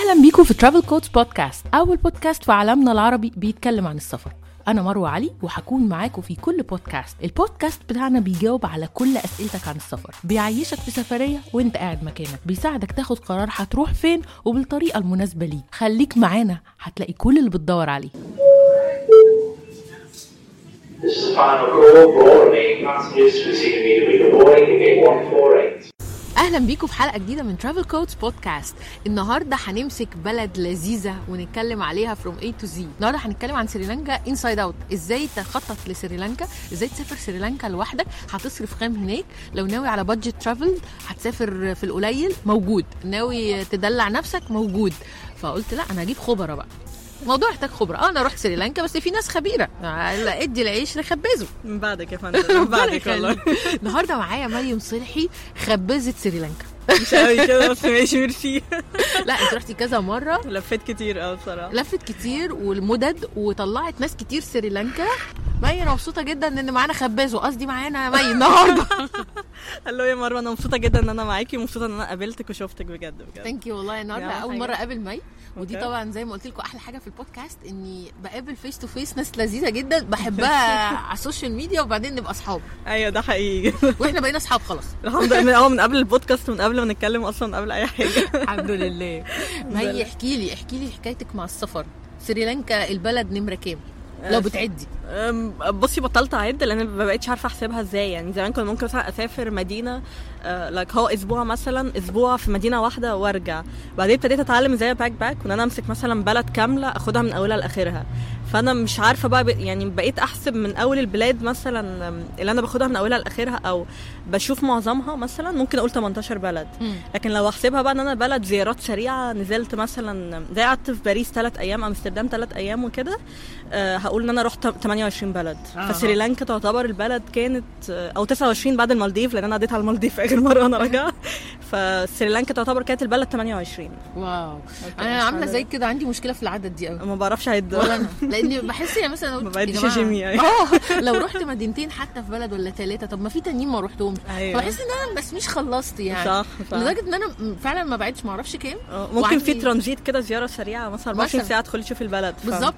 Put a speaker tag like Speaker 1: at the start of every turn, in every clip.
Speaker 1: أهلا بيكم في ترافل كودز بودكاست أول بودكاست في عالمنا العربي بيتكلم عن السفر. أنا مروة علي وهكون معاكم في كل بودكاست البودكاست بتاعنا بيجاوب على كل أسئلتك عن السفر. بيعيشك في سفرية وأنت قاعد مكانك. بيساعدك تاخد قرار هتروح فين وبالطريقة المناسبة ليك. خليك معانا هتلاقي كل اللي بتدور عليه.
Speaker 2: This is the final call. For immediately to boarding in gate 148.
Speaker 1: أهلا بيكم في حلقة جديدة من Travel Codes Podcast النهارده هنمسك بلد لذيذة ونتكلم عليها from A to Z النهارده هنتكلم عن سريلانكا inside out إزاي تخطط لسريلانكا؟ إزاي تسافر سريلانكا لوحدك؟ هتصرف كام هناك؟ لو ناوي على budget travel هتسافر في القليل موجود. ناوي تدلع نفسك؟ موجود. فقلت لا أنا هجيب خبرة بقى. الموضوع يحتاج خبرة. آه أنا رحت سريلانكا بس في ناس خبيرة. ادي العيش لخبازه.
Speaker 3: من بعدك يا فندم من بعدك والله.
Speaker 1: النهارده معايا مريم صلحي خبيرة سريلانكا.
Speaker 3: مش قوي كده بس ماشي ميرسي
Speaker 1: لا انت رحتي كذا مرة.
Speaker 3: لفيت كتير قوي بصراحة.
Speaker 1: لفت كتير والمدد وطلعت ناس كتير سريلانكا. مي أنا مبسوطة جدا إن معانا خباز وقصدي معانا مي النهارده.
Speaker 3: hello يا مروة أنا مبسوطة جدا إن أنا معاكي ومبسوطة إن أنا قابلتك وشفتك بجد بجد.
Speaker 1: thank you والله النهارده
Speaker 3: أول.
Speaker 1: مرة أقابل مي ودي. طبعا زي ما قلت لكم أحلى حاجة في البودكاست إني بقابل face to face ناس لذيذة جدا بحبها على ال social media وبعدين نبقى أصحاب.
Speaker 3: أيوه ده حقيقي.
Speaker 1: وإحنا بقينا أصحاب خلاص.
Speaker 3: الحمد لله من من قبل البودكاست ومن قبل ما نتكلم أصلا من قبل أي حاجة.
Speaker 1: الحمد لله. مي احكي لي احكي لي حكايتك مع السفر. سريلانكا البلد نمرة كام؟ لو بتعدي.
Speaker 3: أم، بصي بطلت اعد لأن ما بقتش عارفة أحسبها إزاي. يعني زمان كنت ممكن مثلا أسافر مدينة like هو أسبوع مثلا أسبوع في مدينة واحدة وأرجع. بعدين ابتديت أتعلم إزاي backpack وإن أنا أمسك مثلا بلد كاملة أخدها من أولها لآخرها. فأنا مش عارفة بقى يعني بقيت أحسب من أول البلاد مثلا اللي أنا باخدها من أولها لآخرها أو بشوف معظمها مثلا ممكن أقول 18 بلد. لكن لو أحسبها بقى إن أنا بلد زيارات سريعة نزلت مثلا زي قعدت في باريس ثلاث أيام أمستردام ثلاث أيام وكده أه هقول إن أنا رحت 28 بلد.
Speaker 1: آه.
Speaker 3: فسريلانكا تعتبر البلد كانت أو 29 بعد المالديف لأن أنا عديت على المالديف آخر مرة وأنا راجعة. فسريلانكا تعتبر كانت البلد 28
Speaker 1: واو. أنا عاملة زي كده عندي مشكلة في العدد دي قوي
Speaker 3: ما بعرفش أعد.
Speaker 1: ولا أنا. لأني بحس يعني مثلا
Speaker 3: ما بعدش جيمي، أيوة.
Speaker 1: آه. لو رحت مدينتين حتى في بلد ولا ثلاثة طب ما في تانيين ما رحتهمش
Speaker 3: أيوة.
Speaker 1: فبحس إن أنا بس مش خلصت يعني.
Speaker 3: صح صح.
Speaker 1: لدرجة إن أنا فعلا ما بعدش ما أعرفش كام.
Speaker 3: ممكن في ترانزيت كده زيارة سريعة مثلا 24
Speaker 1: مثلاً.
Speaker 3: ساعة تدخلي تشوفي البلد ف-
Speaker 1: بالظبط.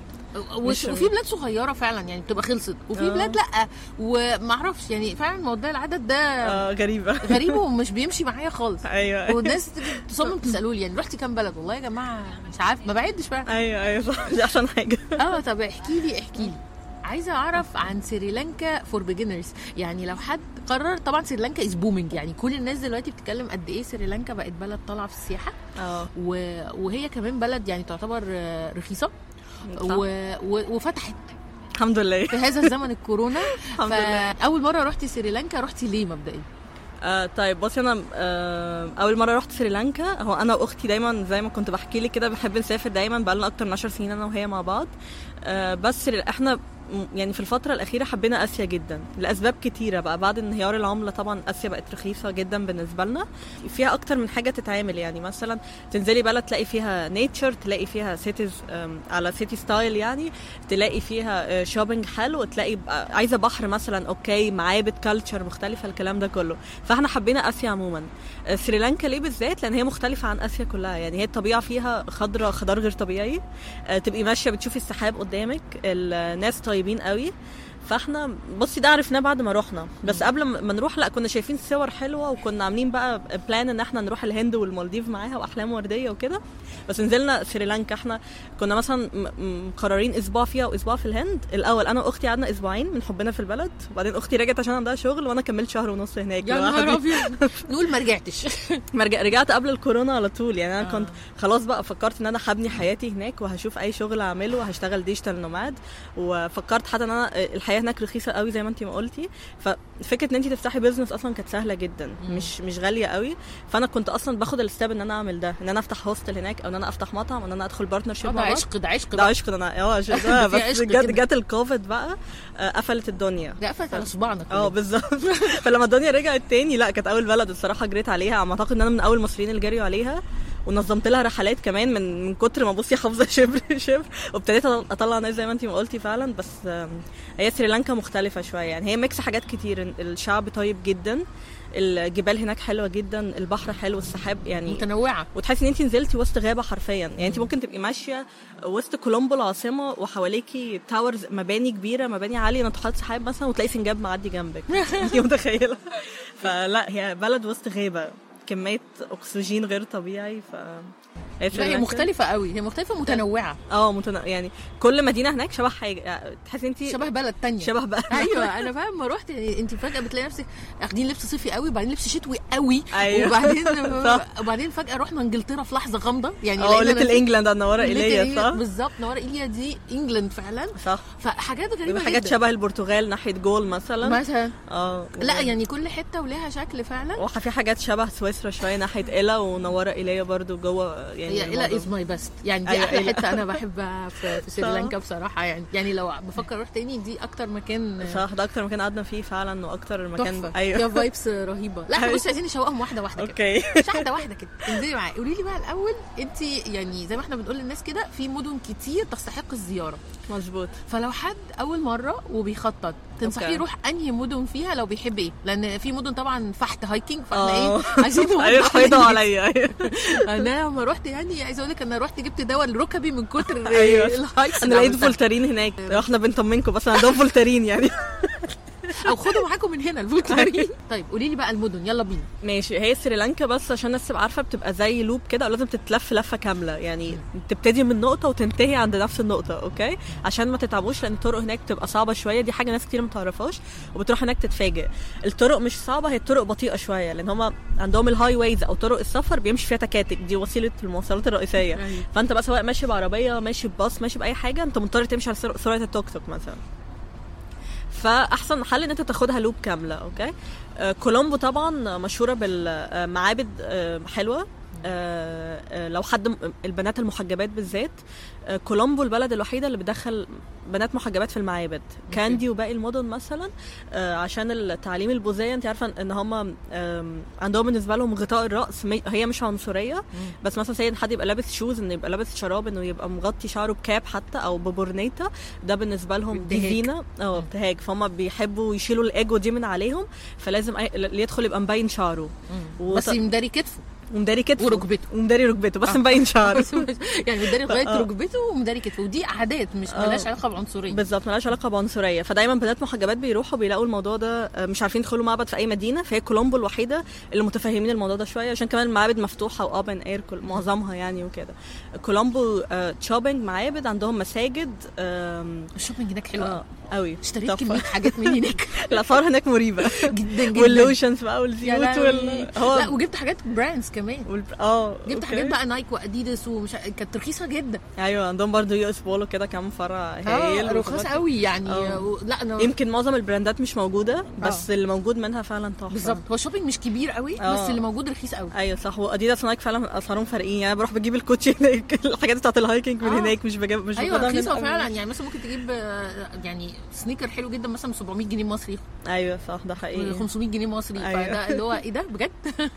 Speaker 1: وفي بلاد صغيرة فعلا يعني بتبقى خلصت. وفي
Speaker 3: آه.
Speaker 1: بلاد لأ. وما أعرفش يعني فعلا موضوع العدد ده
Speaker 3: آه غريبة.
Speaker 1: غريب ومش بيمشي معايا خالص.
Speaker 3: أيوه.
Speaker 1: والناس تصمم تسالوا لي يعني رحتي كام بلد؟ والله يا جماعة مش عارف ما بعدش فعلا
Speaker 3: أيوه أيوه صح دي احسن حاجة.
Speaker 1: آه طب احكي لي احكي لي. عايزة أعرف عن سريلانكا for beginners يعني لو حد قرر طبعا سريلانكا is booming يعني كل الناس دلوقتي بتتكلم قد إيه سريلانكا بقت بلد طالعة في
Speaker 3: السياحة.
Speaker 1: آه. وهي كمان بلد يعني تعتبر آه،
Speaker 3: رخيصة.
Speaker 1: و... و... وفتحت
Speaker 3: الحمد لله.
Speaker 1: في هذا الزمن الكورونا.
Speaker 3: الحمد لله.
Speaker 1: فاول مرة رحتي سريلانكا رحتي ليه مبدئيا؟
Speaker 3: آه طيب بصي أنا آه أول مرة رحت سريلانكا. هو أنا وأختي دايما زي ما كنت بحكي لك كده بنحب نسافر دايما بقالنا أكتر من 10 سنين أنا وهي مع بعض. آه بس إحنا يعني في الفترة الأخيرة حبينا آسيا جدا. لأسباب كتيرة بقى. بعد انهيار العملة طبعا آسيا بقت رخيصة جدا بالنسبة لنا. فيها أكتر من حاجة تتعمل. يعني مثلا تنزلي بلد تلاقي فيها nature تلاقي فيها cities على city style يعني. تلاقي فيها shopping حلو. تلاقي بقى- عايزة بحر مثلا okay معابد culture مختلفة الكلام ده كله. فاحنا حبينا آسيا عموما. آه، سريلانكا ليه بالذات؟ لأن هي مختلفة عن آسيا كلها. يعني هي الطبيعة فيها خضرة خضار غير طبيعي. آه، تبقي ماشية بتشوفي السحاب قدامك. الناس طيبين قوي. فاحنا بصي ده عرفناه بعد ما رحنا بس قبل ما نروح لا كنا شايفين صور حلوة وكنا عاملين بقى بلان إن إحنا نروح الهند والمالديف معاها وأحلام وردية وكده. بس نزلنا سريلانكا. إحنا كنا مثلا مقررين أسبوع فيها وأسبوع في الهند. الأول أنا وأختي قعدنا أسبوعين من حبنا في البلد. وبعدين أختي رجعت عشان عندها شغل وأنا كملت شهر ونص هناك.
Speaker 1: يا نهار. أبيض. نقول ما رجعتش.
Speaker 3: رجعت قبل الكورونا على طول. يعني أنا
Speaker 1: آه.
Speaker 3: كنت خلاص بقى فكرت إن أنا هبني حياتي هناك وهشوف أي شغل اعمله وهشتغل digital nomad وفكرت حتى إن أنا الحياة هناك رخيصة قوي زي ما انت ما قلتي ففكرة ان انت تفتحي business أصلا كانت سهلة جدا
Speaker 1: مم.
Speaker 3: مش مش غالية قوي فأنا كنت أصلا باخد ال step إن أنا أعمل ده إن أنا أفتح hostel هناك أو إن أنا أفتح مطعم أو إن أنا أدخل partnership
Speaker 1: ده. عشق ده عشق
Speaker 3: ده. عشق أنا
Speaker 1: آه
Speaker 3: بس جت. جت الكوفيد بقى آه، قفلت الدنيا
Speaker 1: ده قفلت على صباعنا آه.
Speaker 3: بالظبط فلما الدنيا رجعت تاني لا كانت أول بلد الصراحة جريت عليها أعتقد إن أنا من أول المصريين اللي جريوا عليها ونظمت لها رحلات كمان من من كتر ما بصي حافظة شبر شبر وابتديت أطلع ناس زي ما انت ما قلتي فعلا بس هي سريلانكا مختلفة شوية. يعني هي mix حاجات كتير الشعب طيب جدا الجبال هناك حلوة جدا البحر حلو السحاب يعني
Speaker 1: متنوعة.
Speaker 3: وتحسي ان انت نزلتي وسط غابة حرفيا. يعني انت ممكن تبقي ماشية وسط كولومبو العاصمة وحواليكي towers مباني كبيرة مباني عالية ناطحات سحاب مثلا وتلاقي سنجاب معدي جنبك. انت متخيلة؟ فلا هي بلد وسط غابة. كمية أكسجين غير طبيعي ف
Speaker 1: لا هي مختلفة قوي. هي مختلفة متنوعه
Speaker 3: آه متن... يعني كل مدينه هناك شبه حاجة. يعني تحسي انت
Speaker 1: شبه بلد تانية.
Speaker 3: شبه بقى
Speaker 1: أيوه أنا فاهم ما رحت يعني انت فجأة بتلاقي نفسك اخدين لبس صيفي قوي وبعدين لبس شتوي قوي.
Speaker 3: أيوة.
Speaker 1: وبعدين. وبعدين فجأة رحنا انجلترا في لحظة غامضة. يعني
Speaker 3: آه
Speaker 1: little England نوارا إيليا
Speaker 3: صح؟
Speaker 1: بالظبط نوارا إيليا دي England فعلا.
Speaker 3: صح.
Speaker 1: فحاجات
Speaker 3: غريبة حاجات. شبه البرتغال ناحية جول مثلا.
Speaker 1: مثلا.
Speaker 3: آه.
Speaker 1: لا يعني كل حتة وليها شكل فعلا.
Speaker 3: وفي حاجات شبه سويسرا شوية ناحية إيلا ونوارة إيليا برضو جوه يعني
Speaker 1: هي
Speaker 3: الموضوع.
Speaker 1: إيلا is my best يعني دي
Speaker 3: أيوة، أحلى.
Speaker 1: حتة أنا بحبها في, في سريلانكا بصراحة يعني. يعني لو بفكر أروح تاني دي أكتر مكان
Speaker 3: صح ده أكتر مكان قعدنا فيه فعلا وأكتر مكان
Speaker 1: تحفة.
Speaker 3: أيوه.
Speaker 1: فيها vibes رهيبة. لا إحنا عايزين نشوقهم واحدة واحدة
Speaker 3: okay.
Speaker 1: مش واحدة واحدة كده. انزلي معايا. قولي لي بقى الأول انت يعني زي ما إحنا بنقول للناس كده في مدن كتير تستحق الزيارة.
Speaker 3: مظبوط.
Speaker 1: فلو حد أول مرة وبيخطط تنصحيه. يروح أنهي مدن فيها لو بيحب إيه؟ لأن في مدن طبعا فحت hiking فاحنا إيه؟ عايزين أيوه.
Speaker 3: عليا. أيوه.
Speaker 1: أنا لما رحت يعني عايزة أقول لك أنا رحت جبت دواء لركبي من كتر. ال
Speaker 3: hikes
Speaker 1: أنا
Speaker 3: لقيت. فولترين هناك إحنا بنطمنكم بس عندهم فولترين يعني
Speaker 1: أو خدوا معاكم من هنا الفولترين طيب قولي لي بقى المدن يلا بينا.
Speaker 3: ماشي. هي سريلانكا بس عشان الناس تبقى عارفة بتبقى زي loop كده ولازم تتلف لفة كاملة. يعني تبتدي من نقطة وتنتهي عند نفس النقطة okay؟ عشان ما تتعبوش لأن الطرق هناك بتبقى صعبة شوية. دي حاجة ناس كتير ما تعرفهاش وبتروح هناك تتفاجئ. الطرق مش صعبة هي الطرق بطيئة شوية لأن هم عندهم ال highways أو طرق السفر بيمشي فيها تكاتك. دي وسيلة المواصلات الرئيسية.
Speaker 1: أيوة.
Speaker 3: فأنت بقى سواء ماشي بعربية ماشي بباص ماشي بأي حاجة أنت مضطر تمشي على سر- سرعة التوك توك مثلا. فأحسن حل إن أنت تاخدها loop كاملة okay آه كولومبو طبعا مشهورة بالمعابد آه حلوة. آه لو حد البنات المحجبات بالذات. كولومبو البلد الوحيدة اللي بتدخل بنات محجبات في المعابد. كاندي وباقي المدن مثلا آه عشان التعاليم البوذية انت عارفة ان هم عندهم بالنسبة لهم غطاء الرأس هي مش عنصرية. بس مثلا سيد حد يبقى لابس shoes انه يبقى لابس شراب إنه يبقى مغطي شعره ب cap حتى أو ببورنيتا ده بالنسبة لهم دي. زينه آه إبتهاج. فهم بيحبوا يشيلوا الإيجو دي من عليهم فلازم اللي يدخل يبقى مبين شعره. وط-
Speaker 1: بس مداري كتفه.
Speaker 3: ومداري كتفه.
Speaker 1: وركبته.
Speaker 3: ومداري ركبته. بس مبين شعره.
Speaker 1: يعني مداري لغايه
Speaker 3: آه.
Speaker 1: ركبته ومداري كتفه. ودي عادات مش
Speaker 3: آه.
Speaker 1: ملهاش علاقة بعنصرية.
Speaker 3: بالظبط ملهاش علاقة بعنصرية. فدايما بنات محجبات بيروحوا بيلاقوا الموضوع ده آه، مش عارفين يدخلوا معبد في أي مدينة. فهي كولومبو الوحيدة اللي متفهمين الموضوع ده شوية عشان كمان المعابد مفتوحة و open air معظمها يعني وكده. كولومبو shopping معابد عندهم مساجد آم،
Speaker 1: ال shopping هناك حلو
Speaker 3: قوي
Speaker 1: اشتريت. كمية حاجات من هناك
Speaker 3: الأسعار هناك مريبة
Speaker 1: جدا جدا
Speaker 3: وال lotions
Speaker 1: بقى
Speaker 3: والزيوت. وال هو
Speaker 1: لا وجبت حاجات brands كمان
Speaker 3: وال... آه
Speaker 1: جبت
Speaker 3: okay.
Speaker 1: حاجات بقى نايك واديداس ومش كانت رخيصة جدا
Speaker 3: أيوه عندهم برضو يو اس بولو كده كام فرع هايل
Speaker 1: آه
Speaker 3: وخلاص.
Speaker 1: قوي يعني
Speaker 3: آه.
Speaker 1: و- لا أنا
Speaker 3: يمكن معظم البراندات مش موجودة بس اللي موجود منها فعلا تحفة
Speaker 1: بالظبط هو ال shopping مش كبير قوي
Speaker 3: آه.
Speaker 1: بس اللي موجود رخيص قوي
Speaker 3: أيوه صح واديداس نايك فعلا أسعارهم فارقين يعني بروح بجيب الكوتشي هناك الحاجات بتاعت ال hiking من
Speaker 1: آه.
Speaker 3: هناك مش بجيب مش
Speaker 1: أيوه
Speaker 3: رخيصة.
Speaker 1: فعلا يعني مثلا ممكن تجيب آه، يعني sneaker حلو جدا مثلا ب 700 جنيه مصري.
Speaker 3: أيوه صح ده حقيقي.
Speaker 1: 500 جنيه مصري
Speaker 3: أيوة.
Speaker 1: فده اللي هو إيه ده؟ بجد؟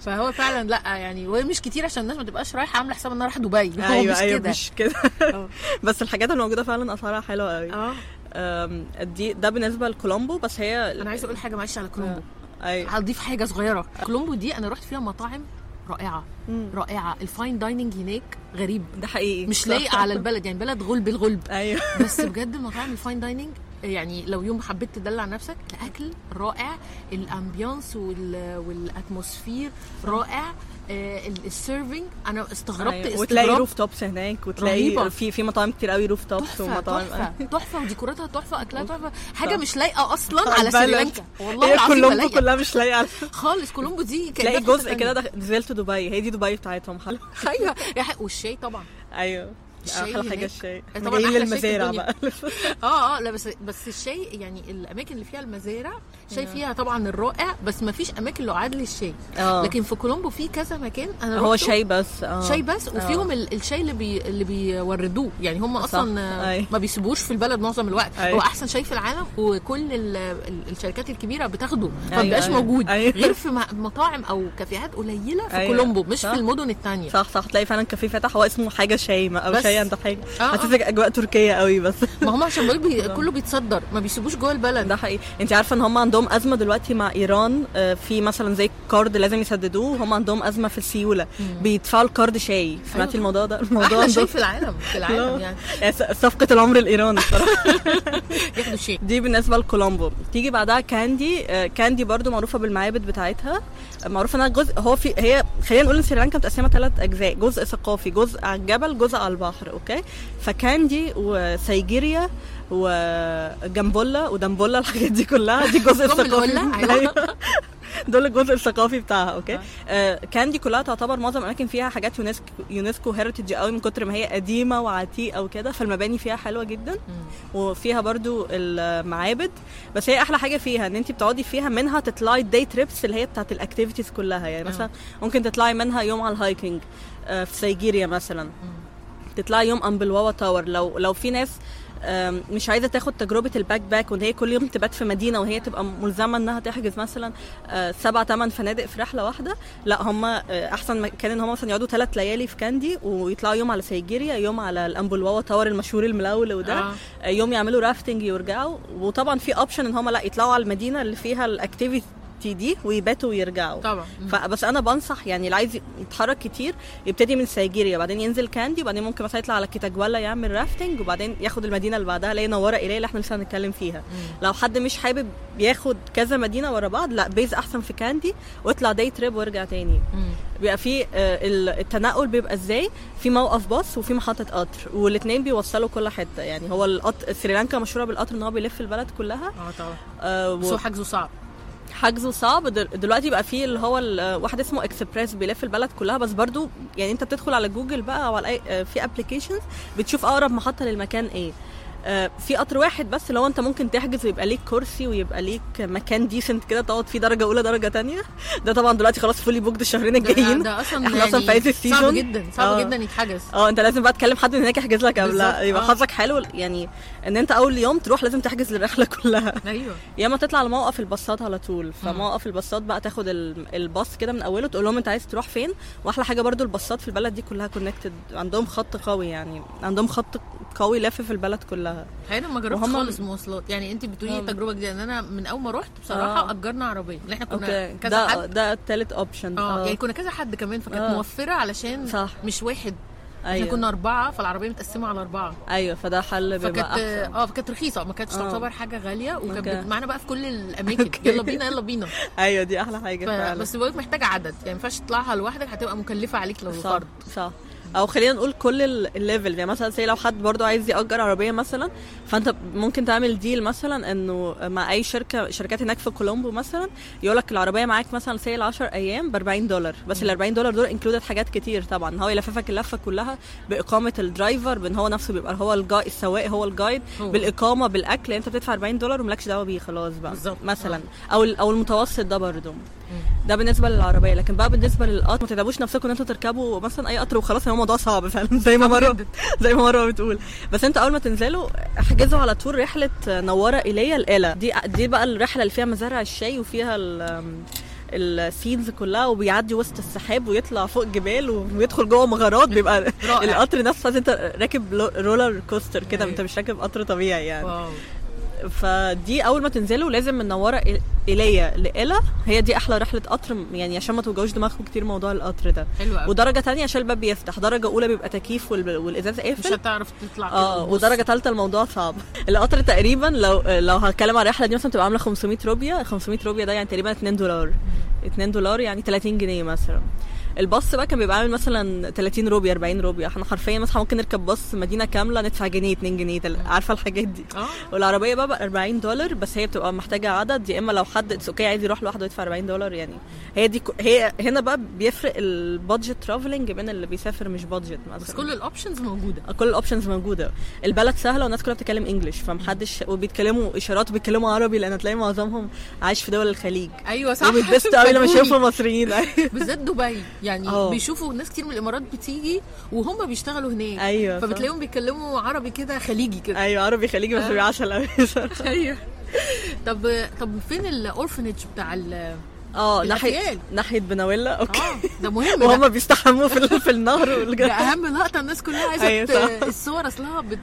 Speaker 1: فهو فعلا لأ يعني وهي مش كتير عشان الناس ما تبقاش رايحة عاملة حساب إنها رايحة دبي.
Speaker 3: أيوه
Speaker 1: مش
Speaker 3: أيوه
Speaker 1: كده.
Speaker 3: مش كده.
Speaker 1: آه.
Speaker 3: بس الحاجات الموجودة فعلا أسعارها حلوة قوي أه. دي ده بالنسبة لكولومبو بس هي
Speaker 1: أنا عايزة أقول حاجة معلش على كولومبو.
Speaker 3: أيوه.
Speaker 1: هضيف حاجة صغيرة. كولومبو دي أنا رحت فيها مطاعم رائعة.
Speaker 3: مم.
Speaker 1: رائعة. ال fine dining هناك غريب.
Speaker 3: ده حقيقي.
Speaker 1: مش. لايق على البلد. يعني بلد غلب الغلب.
Speaker 3: أيوه.
Speaker 1: بس بجد مطاعم ال fine dining يعني لو يوم حبيت تدلع نفسك الأكل رائع ال ambiance وال... وال atmosphere رائع. ال serving أنا استغربت
Speaker 3: أيوة. وتلاقي روف توبس هناك وتلاقي
Speaker 1: رهيبة.
Speaker 3: في في مطاعم كتير قوي roof
Speaker 1: tops
Speaker 3: ومطاعم.
Speaker 1: تحفة تحفة. وديكوراتها تحفة أكلها تحفة.
Speaker 3: حاجة.
Speaker 1: مش لايقة أصلا
Speaker 3: على.
Speaker 1: سريلانكا. والله
Speaker 3: هي
Speaker 1: العظيم
Speaker 3: كولومبو. كلها مش لايقة
Speaker 1: خالص كولومبو دي كانت
Speaker 3: تلاقي جزء كده نزلت دبي. هي دي دبي بتاعتهم حلو
Speaker 1: أيوه. والشاي طبعا.
Speaker 3: أيوه. أحلى
Speaker 1: حاجة.
Speaker 3: الشاي
Speaker 1: طبعاً
Speaker 3: جايين
Speaker 1: شاي
Speaker 3: للمزارع
Speaker 1: الدنيا.
Speaker 3: بقى
Speaker 1: آه آه لا بس بس الشاي يعني الأماكن اللي فيها المزارع شاي فيها طبعا الرائع بس ما فيش أماكن لعاد للشاي
Speaker 3: آه
Speaker 1: لكن في كولومبو في كذا مكان أنا
Speaker 3: هو شاي بس آه
Speaker 1: شاي بس وفيهم ال- الشاي اللي بي اللي بيوردوه يعني هم أصلا آه،
Speaker 3: أي.
Speaker 1: ما بيسيبوش في البلد معظم الوقت
Speaker 3: أي.
Speaker 1: هو أحسن شاي في العالم وكل ال- ال- الشركات الكبيرة بتاخده ما بيبقاش. موجود
Speaker 3: أيوة.
Speaker 1: غير في مطاعم أو كافيهات قليلة في. كولومبو مش. في المدن الثانية
Speaker 3: صح صح تلاقي فعلا كافيه فتح هو اسمه حاجة شاي أو
Speaker 1: بس
Speaker 3: تخيل انت حاجة
Speaker 1: آه، آه.
Speaker 3: حسيتك أجواء تركية قوي بس.
Speaker 1: ما هم عشان بقول بي... كله بيتصدر ما بيسيبوش جوه البلد.
Speaker 3: ده حقيقي. انت عارفة إن هم عندهم أزمة دلوقتي مع إيران آه، في مثلا زي card لازم يسددوه هم عندهم أزمة في السيولة. بيدفعوا ال card شاي. سمعتي
Speaker 1: أيوة.
Speaker 3: الموضوع ده؟ الموضوع أحلى
Speaker 1: شيء في العالم في العالم يعني.
Speaker 3: يعني صفقة العمر الإيراني الصراحة.
Speaker 1: ياخدوا شيء
Speaker 3: دي بالنسبة لكولومبو. تيجي بعدها كاندي آه، كاندي برضو معروفة بالمعابد بتاعتها. معروفة إنها جزء هو في هي خلينا نقول إن سريلانكا متقسمة ثلاث أجزاء. جزء ثقافي جزء على الجبل جزء على البحر. أوكي؟ فكاندي وسيجيريا وجامبولا ودمبولا الحاجات دي كلها. دي الجزء الثقافي؟
Speaker 1: أيوة.
Speaker 3: أيوة. دول الجزء الثقافي بتاعها أوكي؟ آه. كاندي كلها تعتبر معظم الاماكن فيها حاجات يونسكو يونسكو heritage قوي من كتر ما هي قديمة وعتيقة وكده فالمباني فيها حلوة جدا. وفيها برضو المعابد. بس هي أحلى حاجة فيها إن انت بتقعدي فيها منها تطلعي day trips اللي هي بتاعت ال activities كلها. يعني مثلا ممكن تطلعي منها يوم على ال hiking آه، في سيجيريا مثلا. تطلعي يوم امبلواوا tower لو لو في ناس مش عايزة تاخد تجربة ال backpack وإن هي كل يوم تبات في مدينة وهي تبقى ملزمة إنها تحجز مثلا آه، سبع ثمان فنادق في رحلة واحدة لا هم أحسن مكان إن هم مثلا يقعدوا ثلاث ليالي في كاندي ويطلعوا يوم على سيجيريا يوم على الامبلواوا تاور المشهور الملول ده
Speaker 1: آه.
Speaker 3: آه. يوم يعملوا rafting يرجعوا وطبعا في option إن هم لا يطلعوا على المدينة اللي فيها ال activity دي ويباتوا ويرجعوا.
Speaker 1: طبعا.
Speaker 3: فبس أنا بنصح يعني اللي عايز يتحرك كتير يبتدي من سيجيريا بعدين ينزل كاندي وبعدين ممكن مثلا يطلع على كيتاجوالا يعمل rafting وبعدين ياخد المدينة اللي بعدها اللي هي نوره ايليا اللي إحنا لسه هنتكلم فيها. لو حد مش حابب ياخد كذا مدينة ورا بعض لا base أحسن في كاندي واطلع day trip وارجع تاني. بيبقى في آه، ال- التنقل بيبقى إزاي؟ في موقف باص وفي محطة قطر والاثنين بيوصلوا كل حتة. يعني هو القطر سريلانكا مشهورة بالقطر إن هو بيلف البلد كلها.
Speaker 1: آه طبعا.
Speaker 3: آه، و-
Speaker 1: بس هو حجزه صعب.
Speaker 3: حجزه صعب. دل- دلوقتي بقى فيه اللي هو واحد اسمه اكسبريس بيلف البلد كلها. بس برضو يعني انت بتدخل على جوجل بقى أو على في applications بتشوف أقرب محطة للمكان إيه. في قطر واحد بس لو انت ممكن تحجز ويبقى ليك كرسي ويبقى ليك مكان decent كده تقعد فيه درجة أولى درجة تانية. ده طبعا دلوقتي خلاص fully booked الشهرين الجايين.
Speaker 1: ده أصلا
Speaker 3: إحنا
Speaker 1: يعني
Speaker 3: أصلا في عز
Speaker 1: صعب
Speaker 3: ال season
Speaker 1: جدا صعب
Speaker 3: آه.
Speaker 1: جدا يتحجز.
Speaker 3: آه أنت لازم بقى تكلم حد هناك يحجز لك قبل يبقى
Speaker 1: آه.
Speaker 3: حظك حلو يعني إن أنت أول يوم تروح لازم تحجز للرحلة كلها.
Speaker 1: أيوه.
Speaker 3: يا اما تطلع على موقف الباصات على طول. فموقف الباصات بقى تاخد ال- الباص كده من أوله تقول لهم أنت عايز تروح فين؟ وأحلى حاجة برضو الباصات في البلد دي كلها connected عندهم خط قوي يعني عندهم خط قوي لافف البلد كلها.
Speaker 1: حقيقة ما جربتش
Speaker 3: وهم-
Speaker 1: خالص مواصلات. يعني انت بتقولي
Speaker 3: آه.
Speaker 1: تجربه جديدة. إن أنا من أول ما رحت بصراحة
Speaker 3: آه.
Speaker 1: أجرنا عربية. اللي إحنا كنا
Speaker 3: okay.
Speaker 1: كذا
Speaker 3: ده
Speaker 1: حد
Speaker 3: ده التالت option
Speaker 1: آه يعني كنا كذا حد كمان فكانت
Speaker 3: آه.
Speaker 1: موفرة علشان
Speaker 3: صح.
Speaker 1: مش واحد. إحنا
Speaker 3: أيوه.
Speaker 1: كنا أربعة فالعربية متقسمة على أربعة.
Speaker 3: أيوه فده حل بيبقى
Speaker 1: فكانت آه فكانت رخيصة. ما كانتش
Speaker 3: آه.
Speaker 1: تعتبر حاجة غالية. وكانت okay. معانا بقى في كل الأماكن.
Speaker 3: okay.
Speaker 1: يلا بينا يلا بينا.
Speaker 3: أيوه دي أحلى حاجة
Speaker 1: ف-
Speaker 3: فعلا.
Speaker 1: بس بقولك محتاجة عدد. يعني ما ينفعش تطلعها لوحدك هتبقى مكلفة عليك لو
Speaker 3: صح
Speaker 1: فرد
Speaker 3: صح. أو خلينا نقول كل ال- level يعني مثلا زي لو حد برضو عايز يأجر عربية مثلا فأنت ممكن تعمل deal مثلا إنه مع أي شركة شركات هناك في كولومبو مثلا يقول لك العربية معاك مثلا سي ال 10 أيام ب 40 دولار. بس ال 40 دولار دول included حاجات كتير طبعا. هو يلففك اللفة كلها بإقامة ال driver بإن هو نفسه بيبقى هو الجاي السواق هو ال
Speaker 1: guide.
Speaker 3: بالإقامة بالأكل. أنت بتدفع 40 دولار وملكش دعوة بيه خلاص بقى. مثلا. أو ال- أو المتوسط ده برضو. ده بالنسبة للعربية لكن بقى بالنسبة للقطر ما تتعبوش نفسكم إن أنتوا تركبوا مثلا أي قطر وخلاص هو موضوع صعب فعلا زي ما مرة زي ما مرة بتقول. بس انت أول ما تنزلوا احجزوا على طول رحلة نوره إيليا لإلا دي دي بقى الرحلة اللي فيها مزارع الشاي وفيها ال ال scenes كلها وبيعدي وسط السحاب ويطلع فوق جبال ويدخل جوه مغارات بيبقى. القطر نفسه أنت راكب roller coaster كده
Speaker 1: أيوة.
Speaker 3: أنت مش راكب قطر طبيعي يعني.
Speaker 1: wow.
Speaker 3: فدي أول ما تنزلوا لازم من نوره إي- إيليا لإلا هي دي أحلى رحلة قطر يعني عشان ما توجعوش دماغكم كتير موضوع القطر ده.
Speaker 1: حلو قوي.
Speaker 3: ودرجة تانية عشان الباب بيفتح. درجة أولى بيبقى تكييف وال- والإزاز
Speaker 1: مش
Speaker 3: قافل
Speaker 1: هتعرف تطلع آه.
Speaker 3: ودرجة ثالثه الموضوع صعب. القطر تقريبا لو لو هتكلم على الرحلة دي مثلا تبقى عاملة 500 روبيا. 500 روبيا ده يعني تقريبا 2 دولار. 2 دولار يعني 30 جنيه مثلا. الباص بقى كان بيبقى عامل مثلا 30 روبيا 40 روبيا إحنا حرفيا مثلا ممكن نركب باص مدينة كاملة ندفع جنيه 2 جنيه. تل- عارفة الحاجات دي.
Speaker 1: آه.
Speaker 3: والعربية بقى, بقى 40 دولار بس هي بتبقى محتاجة عدد. يا إما لو حد it's okay عايز يروح لوحده يدفع 40 دولار يعني. هي دي ك- هي هنا بقى بيفرق ال budget traveling بين اللي بيسافر مش budget مثلا.
Speaker 1: بس كل ال options موجودة.
Speaker 3: كل ال options موجودة. البلد سهلة والناس كلها بتتكلم English فمحدش وبيتكلموا إشارات وبيتكلموا عربي لأن تلاقي معظمهم عايش في دول الخليج.
Speaker 1: أيوه صح.
Speaker 3: وبيتبسطوا قوي لما. يشوفوا المصريين
Speaker 1: بالذات دبي. يعني
Speaker 3: آه.
Speaker 1: بيشوفوا ناس كتير من الإمارات بتيجي وهم بيشتغلوا هناك.
Speaker 3: أيوه.
Speaker 1: فبتلاقيهم بيتكلموا عربي كده خليجي كده.
Speaker 3: أيوه عربي خليجي بس بيبقى عسل قوي
Speaker 1: أيوه. طب طب فين الأورفنج بتاع ال
Speaker 3: آه ناحيه. ناحية بناويلا أوكي
Speaker 1: آه ده مهم.
Speaker 3: وهم بيستحموا في في النهر والج-
Speaker 1: ده أهم لقطة الناس كلها عايزة
Speaker 3: أيوة.
Speaker 1: الصور اصلها بت...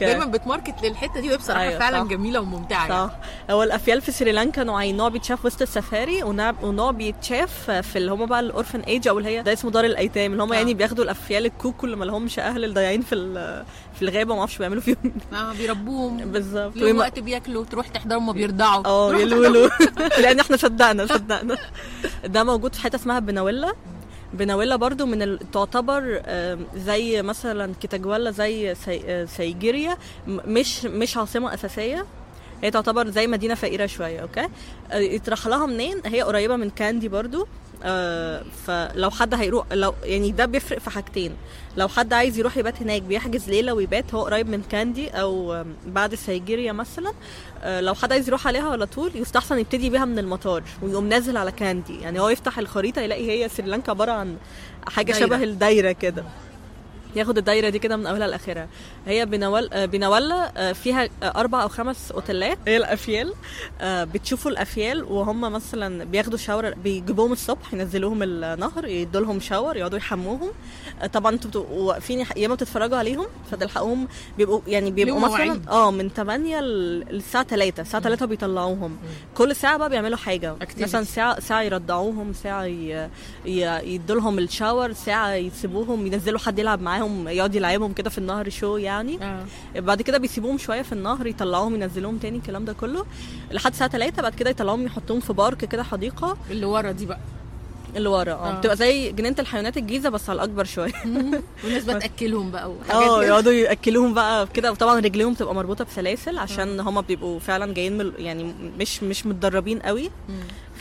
Speaker 1: دايما بت market للحتة دي وهي بصراحه
Speaker 3: أيوة
Speaker 1: فعلا
Speaker 3: صح.
Speaker 1: جميلة وممتعة يعني.
Speaker 3: صح هو الأفيال في سريلانكا نوعين نوع بيتشاف وسط السفاري ونوع بيتشاف في اللي هم بقى ال orphanage أو اللي هي ده اسمه دار الأيتام اللي هم
Speaker 1: آه.
Speaker 3: يعني بياخدوا الأفيال الكوكو اللي ما لهمش أهل الضايعين في في الغابة ما أعرفش بيعملوا فيهم.
Speaker 1: آه بيربوهم.
Speaker 3: بالظبط. ويما-
Speaker 1: وقت بياكلوا تروح تحضرهم ما بيرضعوا
Speaker 3: آه
Speaker 1: تروح
Speaker 3: يلولو لأن إحنا صدقنا صدقنا. ده موجود في حتة اسمها بناويلا بناويلا برضو من ال... تعتبر زي مثلا كيتاجوالا زي سي... آه، سيجيريا. مش مش عاصمة أساسية. هي تعتبر زي مدينة فقيرة شوية okay؟ آه، يتراح لها منين؟ هي قريبة من كاندي برضو. آه، فلو حد هيروح لو يعني ده بيفرق في حاجتين. لو حد عايز يروح يبات هناك بيحجز ليلة ويبات هو قريب من كاندي أو بعد سيجيريا مثلا. آه، لو حد عايز يروح عليها على طول يستحسن يبتدي بيها من المطار ويقوم نازل على كاندي. يعني هو يفتح الخريطة يلاقي هي سريلانكا عبارة عن حاجة
Speaker 1: دايرة.
Speaker 3: شبه الدايرة كده. ياخد الدايرة دي كده من أولها لآخرها. هي بنوال آه، بنوالا آه، فيها أربع أو خمس أوتيلات. هي الأفيال. آه، بتشوفوا الأفيال وهم مثلا بياخدوا شاور بيجيبوهم الصبح ينزلوهم النهر يدوا لهم شاور يقعدوا يحموهم. طبعا أنتوا بتبقوا واقفين يا إما بتتفرجوا عليهم فتلحقوهم. بيبقوا يعني بيبقوا مثلا. آه من 8 للساعة 3 الساعة 3 بيطلعوهم. كل ساعة بقى بيعملوا حاجة.
Speaker 1: Activities.
Speaker 3: مثلا ساعة ساعة يرضعوهم ساعة. يدوا لهم الشاور ساعة يسيبوهم ينزلوا حد يلعب معاهم. يقعد يلعبهم كده في النهر شو يعني.
Speaker 1: آه.
Speaker 3: بعد كده بيسيبوهم شوية في النهر يطلعوهم ينزلوهم تاني الكلام ده كله. لحد الساعة 3 بعد كده يطلعوهم يحطوهم في بارك كده حديقة.
Speaker 1: اللي ورا دي بقى.
Speaker 3: اللي ورا آه.
Speaker 1: آه.
Speaker 3: بتبقى زي جنينة الحيوانات الجيزة بس على الأكبر شوية.
Speaker 1: والناس بقى تأكلهم بقى وحاجات آه.
Speaker 3: يقعدوا يأكلوهم بقى كده. وطبعا رجليهم بتبقى مربوطة بسلاسل عشان هما بيبقوا فعلا جايين من يعني مش مش متدربين قوي.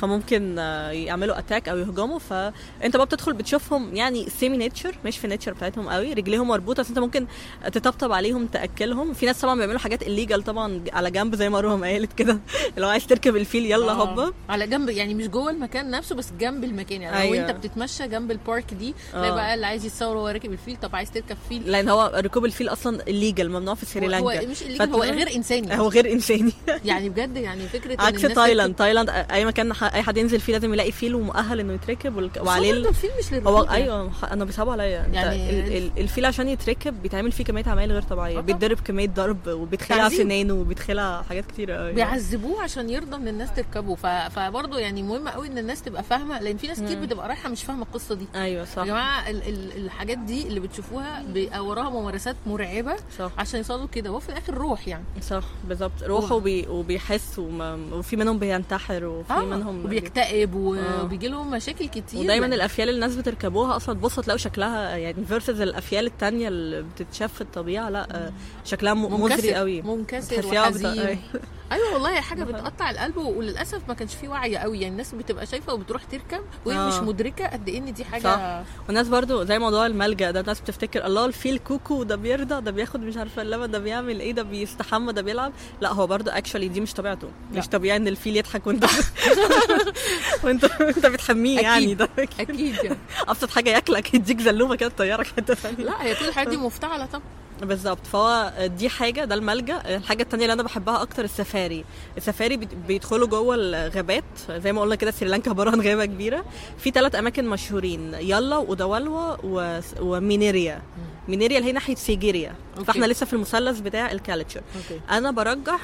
Speaker 3: فممكن آه، يعملوا attack أو يهجموا. فانت بقى بتدخل بتشوفهم يعني semi nature مش في ال nature بتاعتهم قوي رجليهم مربوطة. بس أنت ممكن تطبطب عليهم تأكلهم. في ناس طبعا بيعملوا حاجات illegal طبعا على جنب زي ما روهم قالت كده. لو عايز تركب الفيل يلا
Speaker 1: آه.
Speaker 3: هوبا.
Speaker 1: على جنب يعني مش جوه المكان نفسه بس جنب المكان. يعني لو
Speaker 3: أيوة.
Speaker 1: أنت بتتمشى جنب ال park دي تلاقي
Speaker 3: آه.
Speaker 1: بقى اللي عايز يتصور وهو راكب الفيل طب عايز تركب فيل؟
Speaker 3: لأن هو ركوب الفيل أصلا illegal ممنوع في سريلانكا.
Speaker 1: هو مش اللي هو غير إنساني.
Speaker 3: هو غير إنساني.
Speaker 1: يعني بجد يعني فكرة
Speaker 3: عكس تايلاند. تايلاند أي مكان أي حد ينزل فيه لازم يلاقي فيل ومؤهل إنه يتركب والك- وعليه
Speaker 1: هو
Speaker 3: ال-
Speaker 1: الفيل مش للركوب
Speaker 3: هو. أيوه أنا بيصعبوا عليا. يعني
Speaker 1: يعني
Speaker 3: ال- ال- الفيل عشان يتركب بيتعمل فيه كمية عمايل غير
Speaker 1: طبيعية.
Speaker 3: بيتضرب كمية ضرب وبيتخلع. سنانه وبيتخلع حاجات كتير قوي
Speaker 1: بيعذبوه عشان يرضى إن الناس تركبه. ف... فبرضه يعني مهم قوي إن الناس تبقى فاهمة لأن في ناس كتير. بتبقى رايحة مش فاهمة القصة دي.
Speaker 3: أيوه صح.
Speaker 1: يا جماعة ال... ال... الحاجات دي اللي بتشوفوها بيبقى وراها ممارسات مرعبة
Speaker 3: صح.
Speaker 1: عشان يوصلوا كده. وفي الآخر روح يعني.
Speaker 3: صح بالظبط. روح.
Speaker 1: هو-
Speaker 3: وبي وبيحس وما وفي منهم بينتحر وفي منهم
Speaker 1: وبيكتئب
Speaker 3: آه.
Speaker 1: وبيجي لهم مشاكل كتير
Speaker 3: ودايما
Speaker 1: يعني.
Speaker 3: الأفيال اللي الناس بتركبوها أصلا تبصوا تلاقوا شكلها يعني versus الأفيال التانية اللي بتتشاف في الطبيعة لأ شكلها مزري قوي
Speaker 1: منكسر وحزين
Speaker 3: أيوة.
Speaker 1: أيوه والله هي حاجة بتقطع القلب وللأسف ما كانش فيه وعي قوي يعني الناس بتبقى شايفة وبتروح تركب وهي
Speaker 3: آه.
Speaker 1: مش مدركة قد إيه إن دي حاجة
Speaker 3: صح. والناس برضو زي موضوع الملجأ ده الناس بتفتكر الله الفيل كوكو ده بيرضع ده بياخد مش عارفة اللبن ده بيعمل إيه ده بيستحمى ده بيلعب لا هو برضو actually دي مش طبيعته
Speaker 1: لا.
Speaker 3: مش طبيعي إن الفيل يضحك وأنت وأنت انت بتحميه. يعني ده
Speaker 1: أكيد يعني
Speaker 3: أبسط حاجة ياكلك يديك زلومة كده تطيرك حتة ثانية
Speaker 1: لا هي كل الحاجات دي مفتعلة طبعا
Speaker 3: بالظبط. فهو دي حاجة ده الملجأ. الحاجة التانية اللي أنا بحبها أكتر السفاري. السفاري بيدخلوا جوه الغابات. زي ما قلنا كده سريلانكا عباره عن غابة كبيرة. في ثلاث أماكن مشهورين. يلا ودوالوا و... ومينيريا. مينيريا اللي هي ناحية سيجيريا. فاحنا لسه في المثلث بتاع ال
Speaker 1: culture.
Speaker 3: أنا برجح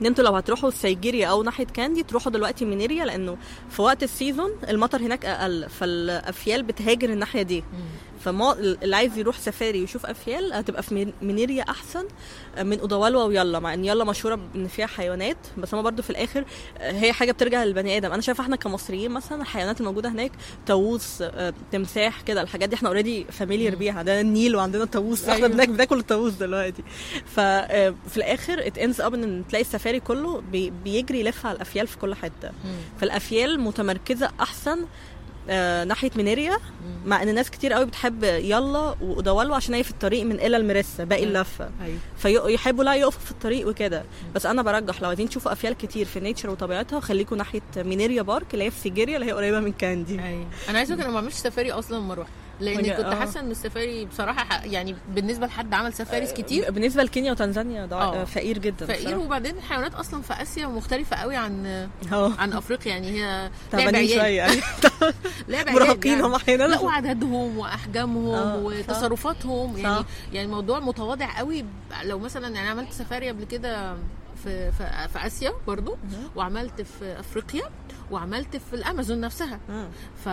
Speaker 3: إن أنتوا لو هتروحوا سيجيريا أو ناحية كاندي تروحوا دلوقتي مينيريا لأنه في وقت ال season المطر هناك أقل. فالأفيال بتهاجر الناحية دي. فما اللي عايز يروح سفاري ويشوف أفيال هتبقى في مينيريا أحسن من ادوالوا ويلا مع إن يلا مشهورة ان فيها حيوانات بس هما برضو في الآخر هي حاجة بترجع للبني آدم. أنا شايفة إحنا كمصريين مثلا الحيوانات الموجودة هناك طاووس آه، تمساح كده الحاجات دي إحنا already familiar بيها. ده النيل وعندنا طاووس إحنا
Speaker 1: أيوة.
Speaker 3: بناك- بناكل الطاووس دلوقتي. ففي الآخر it ends up إن تلاقي السفاري كله بي- بيجري يلف على الأفيال في كل حتة. فالأفيال متمركزة أحسن آه ناحية مينيريا مع إن ناس كتير قوي بتحب يلا ودولوا عشان هي في الطريق من إلا لميريسا باقي
Speaker 1: مم.
Speaker 3: اللفة.
Speaker 1: أيوه.
Speaker 3: فيحبوا لا يقفوا في الطريق وكده. بس أنا برجح لو عايزين تشوفوا أفيال كتير في nature وطبيعتها خليكم ناحية مينيريا park اللي هي في سيجيريا اللي هي قريبة من كاندي.
Speaker 1: أيوه. أنا عايزة أقول أنا ما عملتش سفاري أصلا لما رحت
Speaker 3: بجد-
Speaker 1: كنت
Speaker 3: آه.
Speaker 1: حاسة ان السفاري بصراحة يعني بالنسبة لحد عمل سفاريز كتير
Speaker 3: بالنسبة لكينيا وتنزانيا ده
Speaker 1: آه.
Speaker 3: فقير جدا
Speaker 1: فقير
Speaker 3: بصراحة.
Speaker 1: وبعدين الحيوانات أصلا في آسيا مختلفة قوي عن
Speaker 3: آه
Speaker 1: عن أفريقيا يعني هي
Speaker 3: تعبانين شوية يعني
Speaker 1: لعب
Speaker 3: مراهقين. هم أحيانا
Speaker 1: لا وعددهم وأحجامهم
Speaker 3: آه،
Speaker 1: وتصرفاتهم يعني
Speaker 3: صح.
Speaker 1: يعني الموضوع متواضع قوي لو مثلا يعني عملت سفاري قبل كده في في, في آسيا برضو وعملت في أفريقيا وعملت في الأمازون نفسها. ف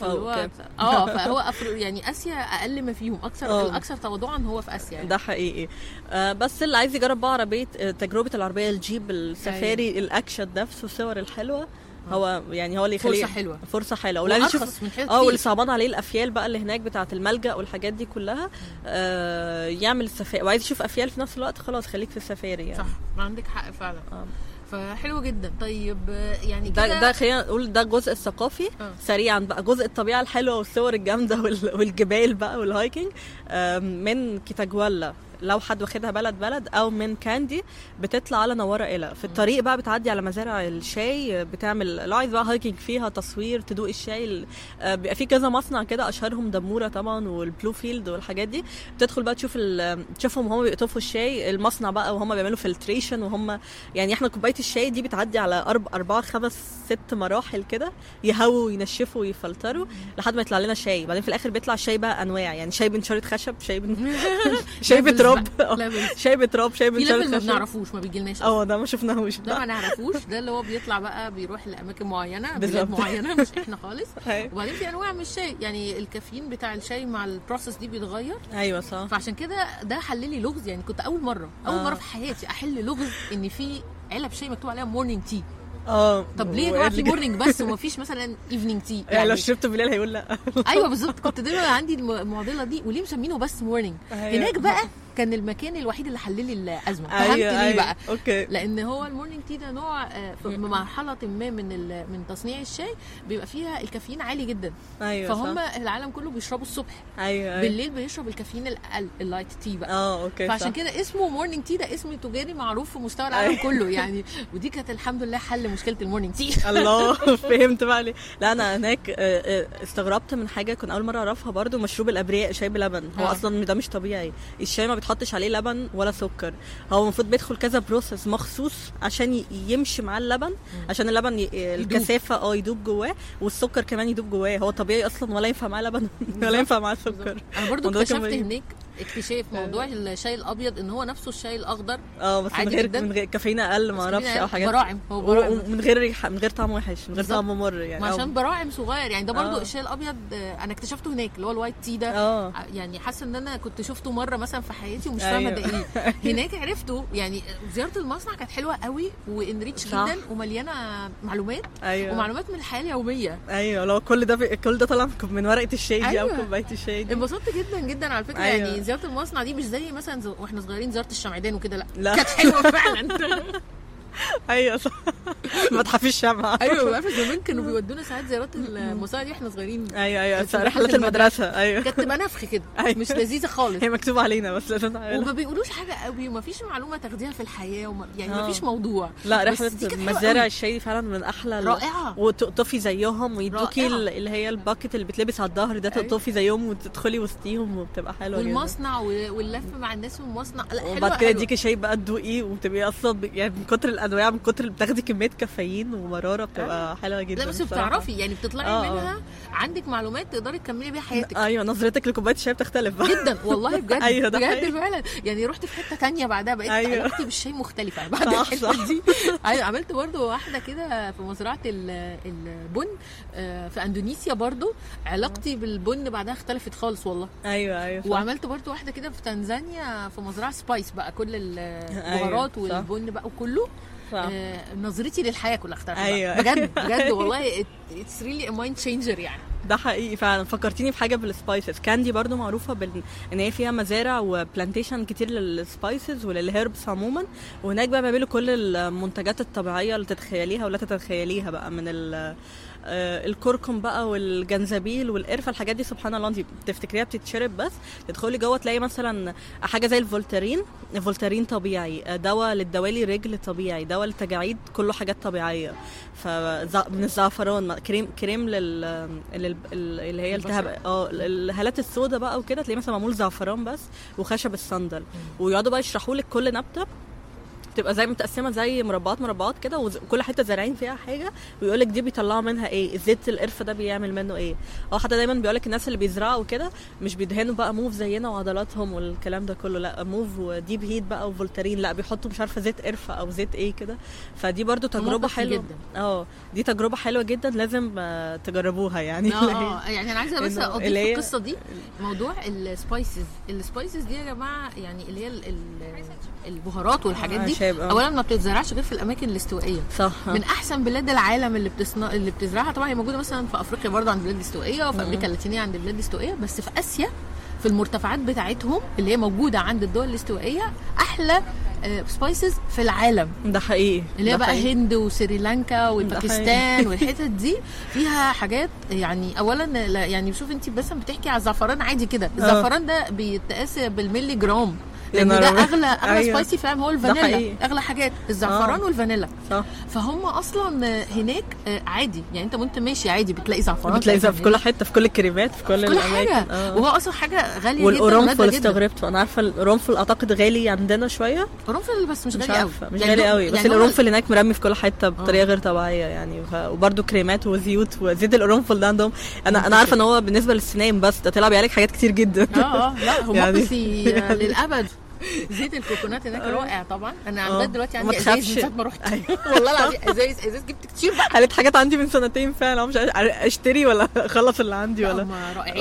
Speaker 1: فهو. آه فهو أفر... يعني آسيا أقل ما فيهم أكثر
Speaker 3: آه.
Speaker 1: الأكثر تواضعا هو في آسيا يعني.
Speaker 3: ده حقيقي آه بس اللي عايز يجرب بقى عربية آه، تجربة العربية الجيب السفاري الأكشن نفسه الصور الحلوة هو يعني هو اللي يخليه
Speaker 1: فرصة حلوة.
Speaker 3: فرصة حلوة عايز يشوف آه واللي. صعبان عليه الأفيال بقى اللي هناك بتاعة الملجأ والحاجات دي كلها آه يعمل السفاري وعايز يشوف أفيال في نفس الوقت خلاص خليك في السفاري يعني
Speaker 1: صح عندك حق فعلا
Speaker 3: آه.
Speaker 1: فحلو جدا طيب يعني
Speaker 3: ده
Speaker 1: كده
Speaker 3: ده خلينا نقول ده الجزء الثقافي
Speaker 1: آه.
Speaker 3: سريعا بقى جزء الطبيعة الحلوة والصور الجامدة وال- والجبال بقى وال hiking آم، من كيتولجالا لو حد واخدها بلد بلد أو من كاندي بتطلع على نوارة إيليا. في الطريق بقى بتعدي على مزارع الشاي بتعمل لو عايز بقى hiking فيها تصوير تدوق الشاي ال- آه، بيبقى في كذا مصنع كده أشهرهم دمورة طبعا وال Blue Field والحاجات دي. بتدخل بقى تشوف تشوفهم وهم بيقطفوا الشاي المصنع بقى وهم بيعملوا filtration وهم يعني إحنا كوباية الشاي دي بتعدي على أربع أربعة خمس ست مراحل كده يهووا وينشفوا ويفلتروا لحد ما يطلع لنا شاي. بعدين في الآخر بيطلع شاي بقى أنواع يعني شاي بنشاره خشب شاي بن... شاي بتراب
Speaker 1: بقى، levels.
Speaker 3: شاي بتراب شاي
Speaker 1: في level ما بنعرفوش ما بيجيلناش
Speaker 3: آه ده ما شفناهوش.
Speaker 1: ده ما نعرفوش. ده اللي هو بيطلع بقى بيروح لأماكن معينة بلاد. معينة مش إحنا خالص.
Speaker 3: أيوة.
Speaker 1: وبعدين في أنواع من الشاي يعني الكافيين بتاع الشاي مع ال process دي بيتغير.
Speaker 3: أيوه صح.
Speaker 1: فعشان كده ده حل لي لغز. يعني كنت أول مرة أول
Speaker 3: آه.
Speaker 1: مره في حياتي أحل لغز إن في علب شاي مكتوب عليها morning tea
Speaker 3: آه.
Speaker 1: طب ليه يا في morning بس ومفيش مثلا evening tea
Speaker 3: يعني لو شربته بالليل هيقول لأ.
Speaker 1: أيوه بالظبط. كنت دايما عندي الم- المعضلة دي. وليه مسمينه بس morning
Speaker 3: أيوة.
Speaker 1: هناك بقى كان المكان الوحيد اللي حل لي الازمه فهمت
Speaker 3: أيوه
Speaker 1: ليه
Speaker 3: أيوه.
Speaker 1: بقى؟
Speaker 3: okay.
Speaker 1: لأن هو ال morning tea ده نوع آه، في مرحلة ما من من تصنيع الشاي بيبقى فيها الكافيين عالي جدا.
Speaker 3: أيوه
Speaker 1: فهم
Speaker 3: صح.
Speaker 1: العالم كله بيشربوا الصبح.
Speaker 3: أيوه أيوه.
Speaker 1: بالليل بيشرب الكافيين الاقل ال light tea بقى.
Speaker 3: آه okay
Speaker 1: فعشان. كده اسمه morning tea ده اسم تجاري معروف في مستوى العالم
Speaker 3: أيوة.
Speaker 1: كله. يعني ودي كانت الحمد لله حل مشكلة ال morning tea
Speaker 3: الله فهمت بقى ليه. لا أنا هناك آه، آه، استغربت من حاجة كنت أول مرة أعرفها برضو مشروب الأبرياء شاي بلبن. هو. أصلا ده مش طبيعي. الشاي ما بيتحطش عليه لبن ولا سكر. هو المفروض بيدخل كذا process مخصوص عشان يمشي مع اللبن عشان اللبن ي... الكثافة آه يدوب جواه والسكر كمان يدوب جواه. هو طبيعي أصلا ولا ينفع معاه لبن ولا ينفع معاه سكر.
Speaker 1: أنا برضو اكتشفت. هناك اكتشاف موضوع الشاي الأبيض إن هو نفسه الشاي الأخضر
Speaker 3: آه بس من غير. من غير كافيين أقل ما أعرفش أو حاجات
Speaker 1: براعم هو براعم
Speaker 3: ومن غير ريحه من غير طعم وحش من غير. طعم مر يعني
Speaker 1: ما عشان براعم صغير يعني ده برضو
Speaker 3: آه.
Speaker 1: الشاي الأبيض آه، أنا اكتشفته هناك اللي هو ال white tea
Speaker 3: ده
Speaker 1: يعني حاسة إن أنا كنت شفته مرة مثلا في حياتي ومش فاهمة
Speaker 3: أيوة.
Speaker 1: ده إيه هناك عرفته يعني زيارة المصنع كانت حلوة قوي و
Speaker 3: enriched.
Speaker 1: جدا ومليانة معلومات
Speaker 3: أيوه
Speaker 1: ومعلومات من الحياة اليومية
Speaker 3: أيوه لو كل ده. كل ده طالع من ورقة الشاي دي أو
Speaker 1: أيوة.
Speaker 3: كوباية الشاي دي
Speaker 1: انبسطت جدا جدا على فكرة
Speaker 3: أيوة.
Speaker 1: يعني زيارة المصنع دي مش زي مثلا وإحنا صغيرين زيارة الشمعدان وكده لا,
Speaker 3: لا.
Speaker 1: كانت حلوة فعلا
Speaker 3: أيوه صح. ما تحفيش شمعة
Speaker 1: أيوه عارفه زمان كانوا بيودونا ساعات زيارات المصانع دي إحنا صغيرين.
Speaker 3: أيوه
Speaker 1: أيوه
Speaker 3: رحلات المدرسة. أيوه.
Speaker 1: كانت تبقى نفخ كده
Speaker 3: أيوة.
Speaker 1: مش لذيذة خالص.
Speaker 3: هي مكتوب علينا بس لازم نعملها.
Speaker 1: وما بيقولوش حاجة قوي وما فيش معلومة تاخديها في الحياة وما يعني ما
Speaker 3: آه.
Speaker 1: فيش موضوع.
Speaker 3: لا
Speaker 1: رحلة
Speaker 3: مزارع. الشاي دي فعلا من أحلى
Speaker 1: رائعة.
Speaker 3: وتقطفي زيهم ويدوكي اللي هي ال basket اللي بتلبس على الظهر ده
Speaker 1: أيوة.
Speaker 3: تقطفي زيهم وتدخلي وسطيهم وبتبقى حلوة
Speaker 1: والمصنع واللف مع الناس في المصنع لا حلوة
Speaker 3: وبعد كده. يديكي شاي بقى تدوقي وبتبقي أصلا يعني من كتر الانواع من كتر بتاخدي كمية كافيين ومرارة بتبقى حلوة جدا
Speaker 1: لا بس. بتعرفي يعني بتطلعي
Speaker 3: آه، آه.
Speaker 1: منها عندك معلومات تقدري تكملي بيها حياتك
Speaker 3: أيوه نظرتك لكوباية الشاي بتختلف بقى
Speaker 1: جدا والله بجد
Speaker 3: أيوة،
Speaker 1: بجد
Speaker 3: حقيقي.
Speaker 1: فعلا يعني رحت في حتة تانية بعدها بقيت
Speaker 3: أيوة.
Speaker 1: علاقتي بالشاي مختلفة بعد
Speaker 3: صح،
Speaker 1: الحتة
Speaker 3: صح.
Speaker 1: دي أيوة، عملت برضو واحدة كده في مزرعة ال- البن آه، في إندونيسيا برضو علاقتي بالبن بعدها اختلفت خالص والله
Speaker 3: أيوه أيوه صح.
Speaker 1: وعملت برضو واحدة كده في تنزانيا في مزرعة spice بقى كل البهارات
Speaker 3: صح.
Speaker 1: والبن بقى وكله. آه، نظرتي للحياة كلها اختلفت.
Speaker 3: أيوة.
Speaker 1: بجد بجد والله it's really mind changer يعني
Speaker 3: ده حقيقي فعلا فكرتيني بحاجه بال spices كاندي برضو معروفة بال... إن هي فيها مزارع و plantation كتير لل spices ولل herbs عموما وهناك بقى بيعملوا كل المنتجات الطبيعية اللي تتخيليها ولا تتخيليها بقى من ال... آه الكركم بقى والجنزبيل والقرفة الحاجات دي سبحان الله انت بتفتكريها بتتشرب بس. تدخلي جوه تلاقي مثلا حاجة زي الفولترين. الفولترين طبيعي. آه، دواء للدوالي رجل طبيعي. دواء للتجاعيد كله حاجات طبيعية. ف من الزعفران كريم كريم لل لل- اللي هي التهاب آه الهالات السوداء بقى وكده تلاقيه مثلا معمول زعفران بس وخشب الصندل. ويقعدوا بقى يشرحوا لك كل نبتة بتبقى زي متقسمة زي مربعات مربعات كده وكل حتة زارعين فيها حاجة ويقول لك دي بيطلعوا منها إيه زيت القرفة ده بيعمل منه إيه. أو حتى دايما بيقول لك الناس اللي بيزرعوا كده مش بيدهنوا بقى موف زينا وعضلاتهم والكلام ده كله لا موف وديب هيت بقى وفولترين لا بيحطوا مش عارفة زيت قرفة أو زيت إيه كده. فدي برضو
Speaker 1: تجربة
Speaker 3: حلوة.
Speaker 1: جدا.
Speaker 3: آه دي تجربة حلوة جدا لازم آه، تجربوها يعني.
Speaker 1: آه آه يعني أنا عايزة بس اضيف في القصة دي موضوع ال spices ال spices دي يا جماعة يعني اللي هي ال- ال- البهارات والحاجات دي
Speaker 3: أعشاب، آه.
Speaker 1: اولا ما بتتزرعش غير في الأماكن الاستوائية.
Speaker 3: صح.
Speaker 1: من أحسن بلاد العالم اللي بتصنع اللي بتزرعها طبعا هي موجودة مثلا في أفريقيا برضه عند بلاد استوائية وفي أمريكا اللاتينية عند بلاد استوائية بس في آسيا في المرتفعات بتاعتهم اللي هي موجودة عند الدول الاستوائية أحلى spices في العالم.
Speaker 3: ده حقيقي.
Speaker 1: اللي هي بقى
Speaker 3: حقيقي.
Speaker 1: هند وسريلانكا والباكستان والحتت دي فيها حاجات يعني اولا لا- يعني شوف انت بس بتحكي على الزعفران عادي كده. الزعفران ده بيتقاس بالملي جرام.
Speaker 3: لأن
Speaker 1: ده. اغلى أغلى
Speaker 3: أيوة.
Speaker 1: سبايسي فاهم هو. الفانيلا. أغلى حاجات. الزعفران
Speaker 3: آه.
Speaker 1: والفانيلا.
Speaker 3: صح
Speaker 1: فهم أصلا هناك عادي. يعني أنت وأنت ماشي عادي بتلاقي زعفران
Speaker 3: بتلاقي في كل حتة في كل الكريمات في كل,
Speaker 1: في كل
Speaker 3: الأماكن.
Speaker 1: حاجة.
Speaker 3: آه.
Speaker 1: وهو أصلا حاجة غالية جدا
Speaker 3: والقرنفل. استغربت. أنا عارفة القرنفل أعتقد غالي عندنا شوية.
Speaker 1: قرنفل بس مش
Speaker 3: مش
Speaker 1: غالي قوي
Speaker 3: مش
Speaker 1: يعني
Speaker 3: غالي قوي بس
Speaker 1: يعني
Speaker 3: القرنفل هناك مرمي في كل حتة بطريقة غير طبيعية يعني. وبرده كريمات وزيوت وزيت القرنفل ده عندهم. أنا أنا عارفة إن هو بالنسبة للسنان بس ده طلع بيعالج حاجات كتير جدا.
Speaker 1: آه آه. لا هم
Speaker 3: يعني-
Speaker 1: آه، للأبد. زيت ال coconut هناك رائع طبعا. أنا
Speaker 3: آه.
Speaker 1: لغايه دلوقتي عندي ازايز. من ساعة ما رحت. والله العظيم ازايز ازاز جبت كتير بقى.
Speaker 3: حالة حاجات عندي من سنتين فعلا. مش أشتري ولا أخلص اللي عندي
Speaker 1: لا،
Speaker 3: ولا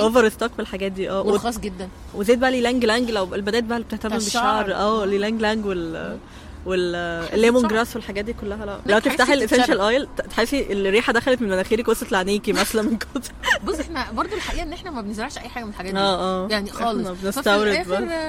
Speaker 3: over stock بالحاجات دي. آه
Speaker 1: ورخاص جدا.
Speaker 3: وزيت بقى اليلانج يلانج. لو البنات بقى اللي بتهتم. بالشعر. آه اليلانج يلانج وال وال
Speaker 1: lemon.
Speaker 3: grass والحاجات دي كلها لا.
Speaker 1: لا،
Speaker 3: لو تفتحي ال
Speaker 1: essential.
Speaker 3: oil تحسي الريحة دخلت من مناخيرك وصلت لعينيكي مثلا من كتر.
Speaker 1: بص إحنا برضو الحقيقة إن إحنا ما بنزرعش أي حاجة من الحاجات دي.
Speaker 3: آه آه.
Speaker 1: يعني خالص.
Speaker 3: بنستورد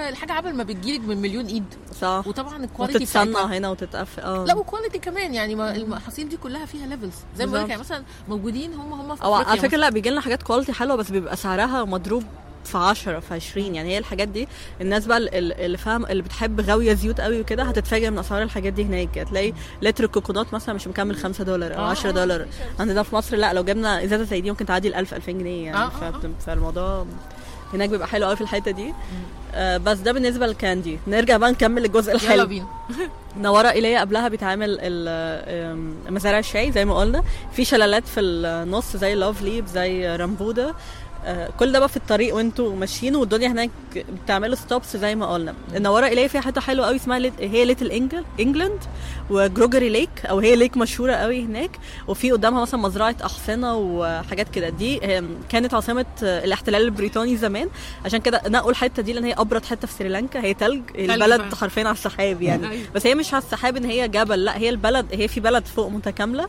Speaker 1: الحاجة عبل ما بتجيلك من مليون إيد.
Speaker 3: صح.
Speaker 1: وطبعا ال
Speaker 3: quality
Speaker 1: بتاعتها
Speaker 3: هنا وتتقفل آه.
Speaker 1: لا و quality كمان. يعني ما المحاصيل دي كلها فيها levels زي ما بقول لك يعني مثلا موجودين هم هم في
Speaker 3: أو على فكرة لا بيجي لنا حاجات quality حلوة بس بيبقى سعرها مضروب في 10 في 20 يعني هي الحاجات دي. الناس بقى ال- ال- اللي فاهم اللي بتحب غاوية زيوت قوي وكده هتتفاجئ من أسعار الحاجات دي هناك. هتلاقي لتر الكوكونات مثلا مش مكمل 5 دولار أو
Speaker 1: آه،
Speaker 3: 10
Speaker 1: آه،
Speaker 3: دولار. عندنا في مصر لا لو جبنا إزازة زي دي ممكن تعدي ال 1000 2000 جنيه يعني.
Speaker 1: آه، آه،
Speaker 3: فالموضوع هناك بيبقى حلو قوي في الحتة دي. آه بس ده بالنسبة للكاندي نرجع بقى نكمل الجزء
Speaker 1: يلا
Speaker 3: الحلو.
Speaker 1: بينا.
Speaker 3: نوارة إيليا قبلها بيتعمل آم، مزارع الشاي زي ما قلنا. في شلالات في النص زي لوف ليب زي رامبودا آه، كل ده بقى في الطريق وانتوا ماشيين والدنيا هناك بتعملوا stops زي ما قلنا. النوارة إيليا فيها حتة حلوة قوي اسمها lit هي Little Engl England و Gregory Lake أو هي lake مشهورة قوي هناك. وفي قدامها مثلا مزرعة أحصنة وحاجات كده. دي كانت عاصمة آه، الاحتلال البريطاني زمان. عشان كده نقوا الحتة دي لأن هي أبرد حتة في سريلانكا. هي تلج البلد. حرفيا على السحاب يعني.
Speaker 1: أيوة.
Speaker 3: بس هي مش على السحاب إن هي جبل لا هي البلد هي في بلد فوق متكاملة.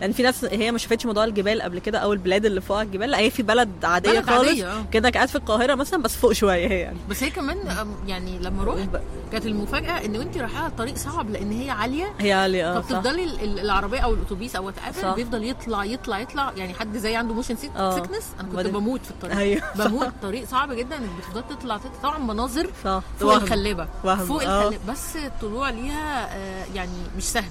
Speaker 3: لأن في ناس هي ما شافتش موضوع الجبال قبل كده أو البلاد اللي فوق الجبال. لا هي في بلد عادية
Speaker 1: بلد
Speaker 3: خالص.
Speaker 1: آه.
Speaker 3: كأنك قاعد في القاهرة مثلا بس فوق شوية هي يعني.
Speaker 1: بس هي كمان يعني لما رحت كانت المفاجأة إن وانت رايحة الطريق صعب لأن هي عالية.
Speaker 3: هي عالية آه
Speaker 1: فبتفضلي ال- ال- العربية أو الأتوبيس أو
Speaker 3: what.
Speaker 1: بيفضل يطلع يطلع يطلع. يعني حد زي عنده motion
Speaker 3: آه.
Speaker 1: sickness أنا كنت بموت في الطريق.
Speaker 3: أيوه.
Speaker 1: بموت. طريق صعب جدا إنك بتفضل تطلع تطلع طبعا مناظر
Speaker 3: صح.
Speaker 1: فوق
Speaker 3: وهم.
Speaker 1: الخلابة.
Speaker 3: وهم.
Speaker 1: فوق
Speaker 3: آه.
Speaker 1: الخلابة. بس الطلوع ليها آه، يعني مش سهل.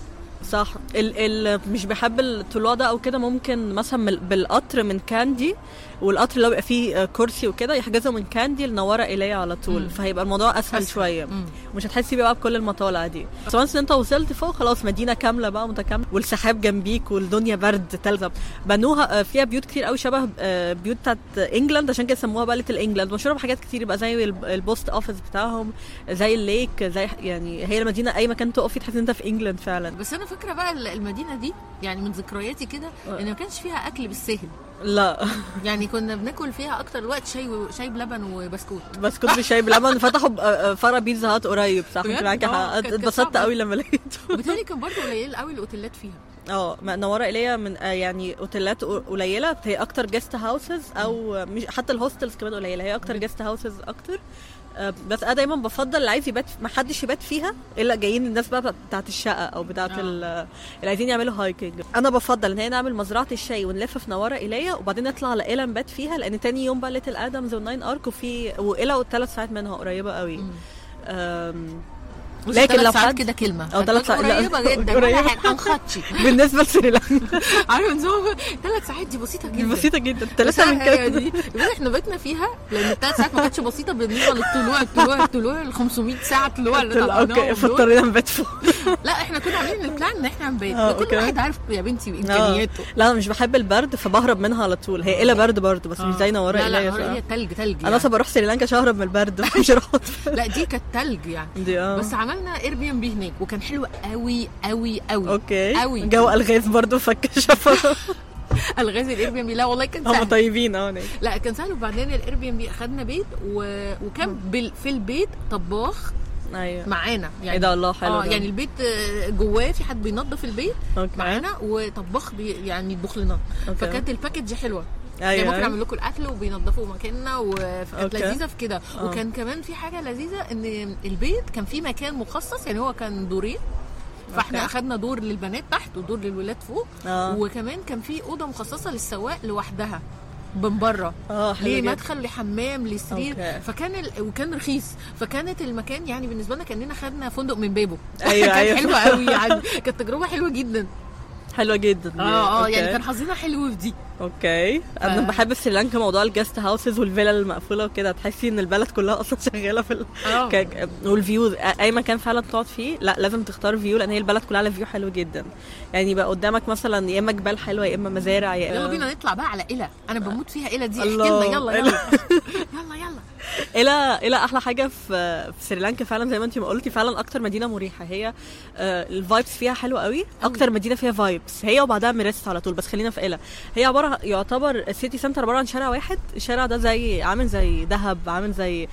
Speaker 3: صح. ال ال مش بيحب الطلوع ده أو كده. ممكن مثلا بالقطر من كاندي والقطر اللي هو بيبقى فيه آه، كرسي وكده يحجزوا من كاندي لنوارة إيليا على طول.
Speaker 1: مم.
Speaker 3: فهيبقى الموضوع أسهل,
Speaker 1: أسهل.
Speaker 3: شوية.
Speaker 1: مم.
Speaker 3: مش هتحسي بقى بكل المطالع دي. بس once إن أنت وصلت فوق خلاص مدينة كاملة بقى متكاملة. والسحاب جنبيك والدنيا برد الإنجليز بنوها آه، فيها بيوت كتير قوي شبه آه، بيوت بتاعت England عشان كده سموها بقى Little England. مشهورة بحاجات كتير يبقى زي الب- ال post office بتاعهم زي ال lake زي يعني هي المدينة أي مكان تقفي تحس إن أنت في England فعلا.
Speaker 1: بس أنا فاكرة بقى ال- المدينة دي يعني من ذكرياتي كده. إن ما كانش فيها أكل بالسهل.
Speaker 3: لا.
Speaker 1: يعني كنا بناكل فيها أكتر الوقت شاي و... شاي بلبن وبسكوت.
Speaker 3: بس كنت بالشاي بلبن. فتحوا فرع بيتزا هات قريب صح؟ انت معاكي
Speaker 1: آه،
Speaker 3: اتبسطت. قوي لما لقيته.
Speaker 1: وبالتالي كان برضه قليل قوي الأوتيلات فيها.
Speaker 3: آه ما- نوارة إيليا من آه، يعني أوتيلات قليلة. هي أكتر guest houses أو مش حتى ال hostels كمان قليلة. هي أكتر guest houses أكتر. آه، بس أنا دايما بفضل اللي عايز يبات ما حدش يبات فيها إلا جايين الناس بقى بتاعت الشقة أو بتاعت
Speaker 1: آه.
Speaker 3: ال- اللي عايزين يعملوا هايكنج أنا بفضل إن هي نعمل مزرعة الشاي ونلف في نوارة إيليا وبعدين نطلع على ايلا نبات فيها لأن تاني يوم بقى ليتل ادمز والناين ارك وفي وايلا والثلاث ساعات منها قريبة قوي. لكن لو
Speaker 1: ساعات كده
Speaker 3: كلمة. تلات
Speaker 1: هتبقى
Speaker 3: ساعات- قريبة
Speaker 1: جدا هنخطشي
Speaker 3: بالنسبة لسريلانكا.
Speaker 1: عارفه نظام ثلاث ساعات دي
Speaker 3: بسيطة
Speaker 1: جدا.
Speaker 3: بسيطة جدا. ثلاثة من كده.
Speaker 1: دي. إحنا بيتنا فيها لأن الثلاث ساعات ما كانتش بسيطة بالنسبة للطلوع الطلوع الطلوع ال 500 ساعة طلوع اللي
Speaker 3: okay
Speaker 1: طلعناهم دول.
Speaker 3: فاضطرينا نبات فوق.
Speaker 1: لا إحنا كنا عاملين ال plan إن إحنا هنبيت
Speaker 3: آه،
Speaker 1: كل. واحد عارف يا بنتي
Speaker 3: آه.
Speaker 1: إمكانياته.
Speaker 3: لا أنا مش بحب البرد فبهرب منها على طول. هي إلا برد برضه بس مش زي نواره
Speaker 1: لا لا. هي تلج تلج
Speaker 3: أنا
Speaker 1: يعني.
Speaker 3: أصلا بروح سريلانكا عشان اهرب من البرد مش أروح
Speaker 1: لا دي كانت تلج يعني.
Speaker 3: دي آه.
Speaker 1: بس عملنا Airbnb هناك وكان حلو قوي قوي قوي
Speaker 3: okay.
Speaker 1: قوي.
Speaker 3: جو الغاز برضه فك
Speaker 1: الغاز ال Airbnb لا والله كان
Speaker 3: هم
Speaker 1: سهل.
Speaker 3: طيبين آه
Speaker 1: لا كان سهل. وبعدين ال Airbnb أخدنا بيت و... وكان بال... في البيت طباخ
Speaker 3: أيوه
Speaker 1: معانا يعني
Speaker 3: إيه ده الله حلو آه.
Speaker 1: يعني البيت آه، جواه في حد بينظف البيت
Speaker 3: okay
Speaker 1: معانا وطباخ بي يعني يطبخ لنا
Speaker 3: okay.
Speaker 1: فكانت ال package حلوة يعني
Speaker 3: أيوه
Speaker 1: ممكن
Speaker 3: أيوة.
Speaker 1: أعمل لكم الأكل وبينظفوا مكاننا وكانت
Speaker 3: okay.
Speaker 1: لذيذة في كده
Speaker 3: آه.
Speaker 1: وكان كمان في حاجة لذيذة إن البيت كان في مكان مخصص يعني هو كان دورين فإحنا
Speaker 3: okay.
Speaker 1: أخدنا دور للبنات تحت ودور للولاد فوق
Speaker 3: آه
Speaker 1: وكمان كان في أوضة مخصصة للسواق لوحدها من بره.
Speaker 3: آه
Speaker 1: ليه. مدخل لحمام لسرير.
Speaker 3: okay.
Speaker 1: فكان ال... وكان رخيص. فكانت المكان يعني بالنسبة لنا كأننا خدنا فندق من بابه.
Speaker 3: أيوة،
Speaker 1: كانت
Speaker 3: أيوة.
Speaker 1: حلوة قوي يعني. كانت تجربة حلوة جدا.
Speaker 3: حلوة جدا.
Speaker 1: آه
Speaker 3: آه.
Speaker 1: يعني كان حظنا حلو في دي.
Speaker 3: okay. أنا
Speaker 1: ف-
Speaker 3: بحب سريلانكا موضوع ال guest houses والفيلا المقفولة وكده. تحسي إن البلد كلها أصلا شغالة في ال...
Speaker 1: آه.
Speaker 3: ك... وال views أي مكان فعلا تقعد فيه لا لازم تختار view لأن هي البلد كلها على view حلو جدا. يعني يبقى قدامك مثلا يا إما جبال حلوة يا إما مزارع يا
Speaker 1: يلا بينا نطلع بقى على ايلا أنا بموت فيها ايلا دي.
Speaker 3: أحكي.
Speaker 1: لنا. يلا يلا. يلا يلا.
Speaker 3: ايلا ايلا أحلى حاجة في في سريلانكا فعلا زي ما انت ما قلتي فعلا أكتر مدينة مريحة. هي ال vibes فيها حلوة قوي. أكتر مدينة فيها vibes. هي وبعدها ميريسا على طول بس خلينا في ايلا. هي عباره يعتبر ال city center عبارة عن شارع واحد. الشارع ده زي عامل زي دهب عامل زي آه،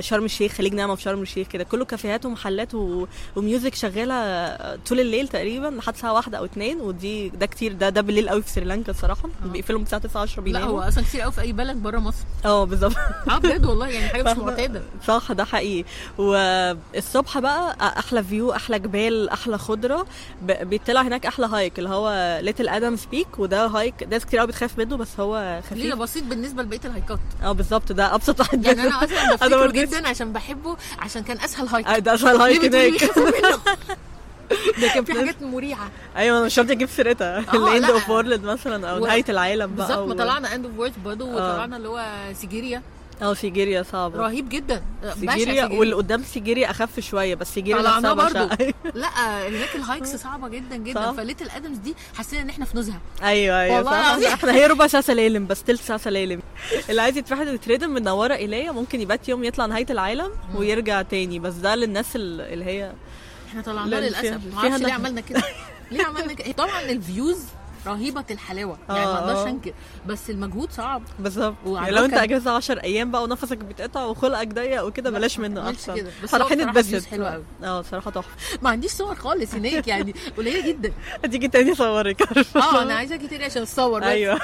Speaker 3: شرم الشيخ خليج نعمة في شرم الشيخ كده. كله كافيهات ومحلات و... وmusic شغالة آه، طول الليل تقريبا لحد الساعة واحدة أو اتنين. ودي ده كتير ده ده بالليل قوي في سريلانكا الصراحة. بيقفلوا من الساعة 9 10
Speaker 1: لا
Speaker 3: بيناموا.
Speaker 1: هو أصلا كتير قوي في أي بلد بره مصر.
Speaker 3: آه بالظبط.
Speaker 1: آه بجد والله يعني حاجة مش؟ معتادة.
Speaker 3: صح ده حقيقي. والصبح بقى أحلى view أحلى جبال أحلى خضرة. ب- بيطلع هناك أحلى hike اللي هو Little Adam's Peak وده hike ناس كتير قوي بتخاف منه بس هو
Speaker 1: ليه
Speaker 3: خفيف.
Speaker 1: بسيط بالنسبة لبقية ال
Speaker 3: hikeات آه بالظبط ده أبسط واحد
Speaker 1: يعني بفتكره
Speaker 3: مرضيش.
Speaker 1: جدا عشان بحبه عشان كان أسهل hike.
Speaker 3: آه، ده
Speaker 1: أسهل hike
Speaker 3: هناك؟
Speaker 1: ده كان في حاجات مريعة
Speaker 3: أيوه أنا مش شرط أجيب سيرتها.
Speaker 1: آه،
Speaker 3: ال end
Speaker 1: لا.
Speaker 3: of world مثلا
Speaker 1: أو
Speaker 3: نهاية العالم بقى
Speaker 1: بالظبط ما طلعنا end of world برضه وطلعنا اللي هو سيجيريا.
Speaker 3: آه سيجيريا صعبة.
Speaker 1: رهيب جدا.
Speaker 3: سيجيريا واللي قدام سيجيريا أخف شوية بس سيجيريا
Speaker 1: طلعناه برضه
Speaker 3: بشعة.
Speaker 1: لا هناك ال hikes صعبة جدا جدا.
Speaker 3: صح.
Speaker 1: ف Little Adam's دي حسينا إن إحنا في نزهة.
Speaker 3: أيوه أيوه
Speaker 1: والله.
Speaker 3: إحنا هي ربع ساعة سلالم بس تلت ساعة سلالم اللي عايز يتفحد يتردم من نواره إيليا ممكن يبات يوم يطلع نهاية العالم ويرجع تاني بس ده للناس ال- اللي هي
Speaker 1: إحنا طلعنا
Speaker 3: لا، للأسف.
Speaker 1: ما أعرفش ليه. عملنا كده. ليه عملنا كده؟ طبعا الفيوز رهيبة الحلاوة. يعني ما
Speaker 3: آه،
Speaker 1: أقدرش
Speaker 3: آه.
Speaker 1: انكر. بس المجهود صعب.
Speaker 3: بالظبط. يعني لو انت أجازة 10 أيام بقى ونفسك بيتقطع وخلقك ضيق وكده بلاش منه أحسن.
Speaker 1: كده. بس
Speaker 3: رايحين نتبسط
Speaker 1: حلوة أوي.
Speaker 3: آه صراحة تحفة.
Speaker 1: ما عنديش صور خالص هناك يعني قليلة جدا.
Speaker 3: هتيجي تاني عارفة؟
Speaker 1: آه أنا عايزة أجي تاني عشان أتصور بس.
Speaker 3: أيوه.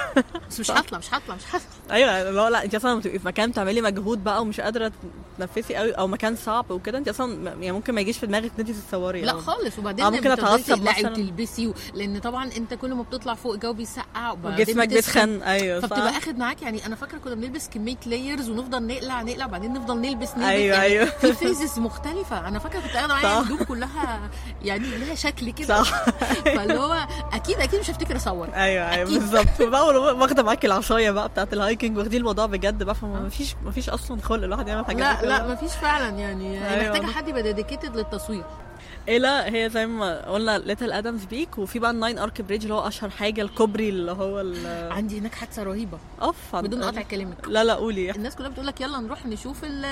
Speaker 1: بس مش هطلع مش هطلع مش هطلع.
Speaker 3: أيوه لا لا أنت أصلا لما تبقي في مكان بتعملي مجهود بقى ومش قادرة تنفسي قوي أو مكان صعب وكده أنت أصلا يعني ممكن ما يجيش في دماغك إن أنت تتصوري.
Speaker 1: لا
Speaker 3: أو-
Speaker 1: خالص. وبعدين
Speaker 3: آه، ممكن
Speaker 1: تقلعي
Speaker 3: مثلاً.
Speaker 1: وتلبسي و... لأن طبعا أنت كل ما بتطلع فوق الجو بيسقع وبعدين
Speaker 3: وجسمك. بيتخن أيوه
Speaker 1: فبتبقى
Speaker 3: صح
Speaker 1: اخد معاك يعني أنا فاكرة كنا بنلبس كمية layers ونفضل نقلع نقلع بعدين نفضل نلبس نلبس
Speaker 3: أيوة،
Speaker 1: يعني
Speaker 3: أيوة.
Speaker 1: في phases مختلفة أنا فاكرة كنت قاعدة معايا
Speaker 3: صح.
Speaker 1: الهدوم كلها يعني لها شكل كده
Speaker 3: صح
Speaker 1: فاللي هو أكيد أكيد مش هفتكر
Speaker 3: أصور أيوه
Speaker 1: أيوه.
Speaker 3: بالظبط وبقى واخدة معاكي العصاية بقى بتاعت ال hiking واخدين الموضوع بجد بقى فما فيش ما فيش أصلا خلق الواحد يعمل حاجات
Speaker 1: لا. لا مفيش فعلا يعني
Speaker 3: أيوة.
Speaker 1: محتاجة حد يبقى dedicated للتصوير
Speaker 3: لا هي زي ما قلنا Little Adam's Peak وفي بقى ال Nine Arch Bridge اللي هو أشهر حاجة الكوبري اللي هو ال-
Speaker 1: عندي هناك حادثة
Speaker 3: رهيبة. أوف
Speaker 1: بدون قطع كلامك
Speaker 3: لا لا قولي.
Speaker 1: الناس كلها بتقول لك يلا نروح نشوف ال-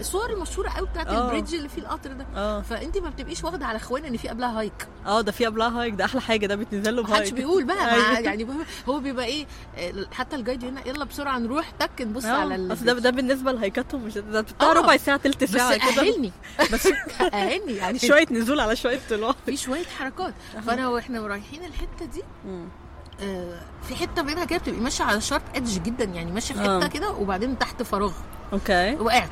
Speaker 1: الصور المشهورة قوي بتاعت
Speaker 3: آه.
Speaker 1: ال bridge اللي فيه القطر ده.
Speaker 3: آه.
Speaker 1: فانت ما بتبقيش واخدة على اخوان إن في قبلها هايك
Speaker 3: آه ده في قبلها hike ده أحلى حاجة ده بيتنزل له
Speaker 1: محدش
Speaker 3: ب hike
Speaker 1: بيقول بقى مع
Speaker 3: أيوة.
Speaker 1: يعني هو بيبقى إيه آه، حتى ال guide هنا يلا بسرعة نروح تك نبص على
Speaker 3: آه
Speaker 1: ال
Speaker 3: اصل ده ده بالنسبة ل hike اتهم مش ده بتاع
Speaker 1: آه.
Speaker 3: ربع ساعة
Speaker 1: بس
Speaker 3: ساعة كده.
Speaker 1: أهلني. بس أهلني يعني
Speaker 3: شوية نزول على شوية طلوع
Speaker 1: في شوية حركات. فأنا وإحنا رايحين الحتة دي آه، في حتة منها كده بتبقي ماشية على sharp edge جدا يعني ماشية في حتة
Speaker 3: آه.
Speaker 1: كده وبعدين تحت فراغ.
Speaker 3: Okay.
Speaker 1: وقعت.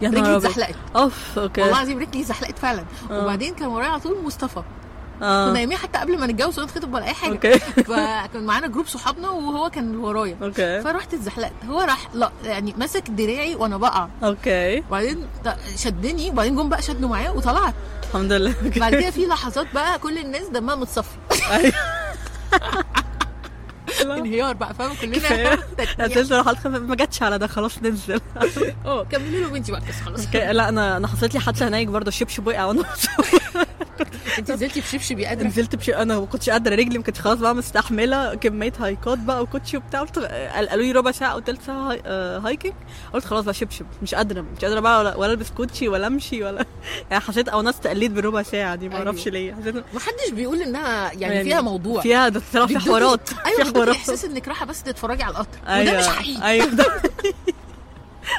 Speaker 3: يا
Speaker 1: رجلي. اتزحلقت.
Speaker 3: أوف okay.
Speaker 1: والله العظيم رجلي زحلقت فعلا.
Speaker 3: آه.
Speaker 1: وبعدين كان ورايا على طول مصطفى. كنا
Speaker 3: آه
Speaker 1: نايمين حتى قبل ما نتجوز ولا نتخطب ولا أي حاجة.
Speaker 3: Okay.
Speaker 1: فكان معانا group صحابنا وهو كان ورايا.
Speaker 3: Okay.
Speaker 1: فرحت اتزحلقت. هو راح لا يعني مسك دراعي وأنا بقع.
Speaker 3: Okay.
Speaker 1: وبعدين شدني وبعدين جم بقى شدوا معايا وطلعت.
Speaker 3: الحمد لله.
Speaker 1: بعد كده في لحظات بقى كل الناس دمها متصفي.
Speaker 3: أيوه.
Speaker 1: انهيار بقى
Speaker 3: فاهمة.
Speaker 1: كلنا
Speaker 3: هتنزل حلقة ما جاتش على ده خلاص ننزل.
Speaker 1: آه كملي له بنتي بقى خلاص.
Speaker 3: لا أنا أنا حصلت لي حادثة هناك برضه الشبشب وقع وأنا
Speaker 1: انت نزلتي بشبشب يا قادره
Speaker 3: نزلت بشي أنا ما كنتش قادرة رجلي ما كنتش خلاص بقى مستحمله كمية هايكات بقى وكوتشي وبتاع. قالوا لي ربع ساعة أو ثلث ساعة. آه، هايكنج قلت خلاص بقى شبشب مش قادرة مش قادرة بقى ولا, ولا ألبس كوتشي ولا أمشي ولا يعني حسيت أو ناس تقليد بالربع ساعة دي ما
Speaker 1: أيوة.
Speaker 3: أعرفش ليه. حسيت
Speaker 1: ما حدش بيقول إنها يعني, فيها موضوع.
Speaker 3: فيها ده طلع في حوارات.
Speaker 1: أيوه
Speaker 3: في حوارات.
Speaker 1: إحساس إنك رايحة بس تتفرجي على القطر. وده
Speaker 3: أيوه.
Speaker 1: مش حقيقي.
Speaker 3: أيوه.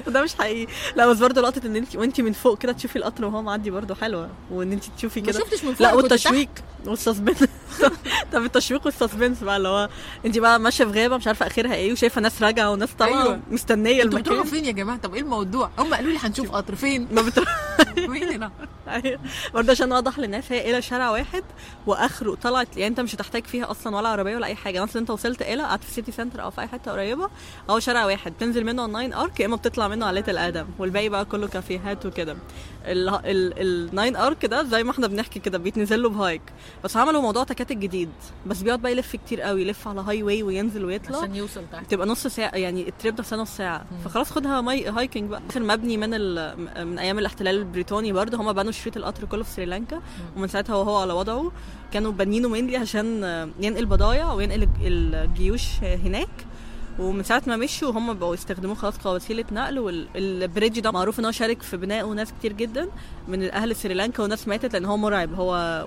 Speaker 3: ده ده مش حقيقي. لا بس برضه لقطة إن انت وانت من فوق كده تشوفي القطر وهو معدي برضه حلوة وإن انت تشوفي
Speaker 1: ما
Speaker 3: كده.
Speaker 1: شفتش من فوق
Speaker 3: لا والتشويق. وال suspense طب التشويق وال suspense بقى اللي هو انت بقى ماشية في غابة مش عارفة آخرها إيه وشايفة ناس راجعة وناس طالعة
Speaker 1: أيوة.
Speaker 3: مستنية
Speaker 1: أنتوا بتروحوا
Speaker 3: المكان
Speaker 1: فين يا جماعة؟ طب إيه الموضوع؟ هم قالوا لي هنشوف قطر. فين؟
Speaker 3: ما بتروح.
Speaker 1: فين هنا؟
Speaker 3: أيوه. برضه عشان أوضح للناس هي إلى شارع واحد وآخره طلعت يعني أنت مش هتحتاج فيها أصلا ولا عربية ولا أي حاجة. مثلا أنت وصلت إلى قعدت في city center أو في أي حتة قريبة هو شارع واحد. تنزل منه على ال Nine Arch يا إما بتطلع منه على Little Adam والباقي بقى كله كافيهات وكده. ال- ال- ال Nine Arch ده زي ما إحنا بنحكي كده بيتنزل له ب hike. بس عملوا موضوع تكاتك جديد. بس بيقعد بقى يلف كتير قوي يلف على highway وينزل ويطلع.
Speaker 1: عشان يوصل تحت.
Speaker 3: تبقى نص ساعة يعني ال trip ده نص ساعة. فخلاص خدها my hiking بقى. آخر مبني من ال... من أيام الاحتلال البريطاني برضه. هما بنوا شريط القطر كله في سريلانكا. ومن ساعتها وهو على وضعه. كانوا بانيينه mainly عشان ينقل بضايع وينقل الجيوش هناك. ومن ساعة ما مشوا هم بقوا يستخدموه خلاص كوسيلة نقل وال bridge ده معروف إن هو شارك في بنائه ناس كتير جدا من أهل سريلانكا وناس ماتت لأن هو مرعب. هو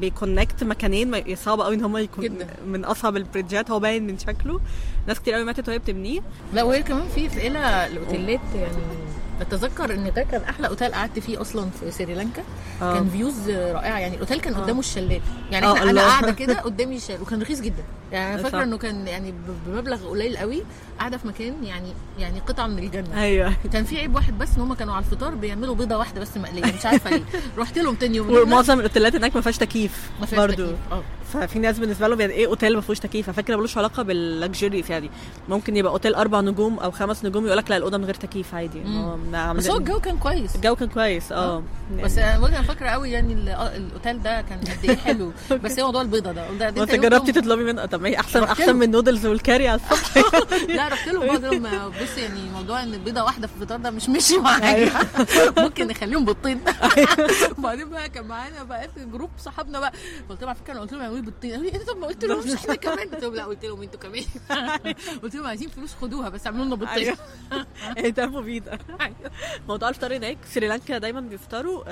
Speaker 3: بي connect مكانين صعب قوي إن هم يكون
Speaker 1: جدا.
Speaker 3: من أصعب ال bridge ات. هو باين من شكله. ناس كتير قوي ماتت وهي بتبنيه.
Speaker 1: لا وهي كمان في في الاوتيلات يعني أتذكر إن ده كان أحلى أوتيل قعدت فيه أصلا في سريلانكا.
Speaker 3: آه.
Speaker 1: كان views رائعة. يعني الأوتيل كان قدامه الشلال. يعني
Speaker 3: آه،
Speaker 1: إحنا
Speaker 3: أنا.
Speaker 1: قاعدة كده قدامي الشلال. وكان رخيص جدا. يعني أنا
Speaker 3: صح.
Speaker 1: فاكرة إنه كان يعني بمبلغ قليل قوي. قاعدة في مكان يعني يعني قطعة من الجنة.
Speaker 3: أيوه.
Speaker 1: كان في عيب واحد بس إن هم كانوا على الفطار بيعملوا بيضة واحدة بس مقلية. مش عارفة ليه. رحت لهم تاني يوم.
Speaker 3: ومعظم الأوتيلات هناك ما فيهاش تكييف
Speaker 1: ما
Speaker 3: ففي ناس بالنسبة لهم يعني إيه أوتيل ما فيهوش تكييف؟ فكرة ملوش علاقة بال luxurious يعني. ممكن يبقى أوتيل أربع نجوم أو خمس نجوم يقول لك لا الأوضة من غير تكييف عادي. هو ما
Speaker 1: بس هو الجو كان كويس.
Speaker 3: الجو كان كويس آه.
Speaker 1: بس أنا فاكرة قوي يعني آه، الأوتيل ده كان قد إيه حلو. بس هي موضوع البيضة ده. ده يوم
Speaker 3: جربتي تطلبي منه؟ طب ما هي
Speaker 1: أحسن
Speaker 3: احسن. من النودلز والكاري على الصبح؟
Speaker 1: لا رحت له بعد لما بص يعني موضوع إن بيضه واحدة في الفطار ده مش ماشي معايا. ممكن نخليهم بيضتين. وبعدين بقى كان معانا بقى في group صحابنا بقى. قلت لهم على فكرة أنا قلت لهم لي بيضتين قالوا لي إيه ده طب ما قلت لهم إحنا كمان. قلت لهم لا قلت لهم أنتوا كمان. قلت لهم عايزين فلوس خدوها بس اعملوا لنا بيضتين
Speaker 3: أيوه. اهتموا بيه ده موضوع الفطار هناك سريلانكا دايما بيفطروا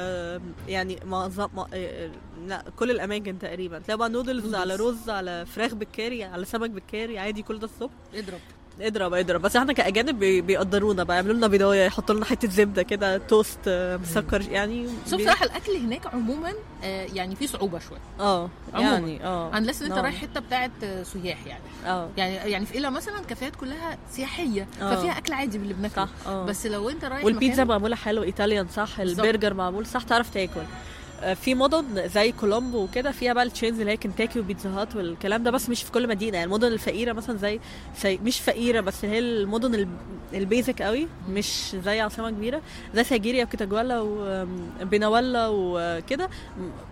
Speaker 3: يعني معظم آه، لا كل الأماكن تقريبا. تلاقي بقى نودلز. على رز على فراخ بالكاري على سمك بالكاري عادي كل ده الصبح.
Speaker 1: اضرب.
Speaker 3: اضرب اضرب بس إحنا كأجانب بي- بيقدرونا بقى يعملوا لنا بيضايه يحطوا لنا حتة زبدة كده توست آه، مسكر يعني
Speaker 1: بس هو
Speaker 3: بي-
Speaker 1: بصراحه الأكل هناك عموما آه، يعني فيه صعوبة
Speaker 3: شوية
Speaker 1: آه.
Speaker 3: يعني آه
Speaker 1: unless إن أنت
Speaker 3: نعم.
Speaker 1: رايح حتة بتاعت آه، سياح يعني
Speaker 3: آه
Speaker 1: يعني يعني في إلا مثلا كافيهات كلها سياحية
Speaker 3: آه.
Speaker 1: ففيها أكل عادي من اللي بناكله
Speaker 3: صح
Speaker 1: بس لو أنت رايح
Speaker 3: والبيتزا معمولة حلو Italian صح
Speaker 1: بالظبط.
Speaker 3: البرجر معمول صح تعرف تاكل في مدن زي كولومبو وكده فيها بقى ال chains اللي هي كنتاكي وبيتزا هات والكلام ده بس مش في كل مدينة. يعني المدن الفقيرة مثلا زي, زي مش فقيرة بس هي المدن ال- ال basic قوي مش زي عاصمة كبيرة زي سيجيريا وكيتاجوالا وبيناوالا وكده.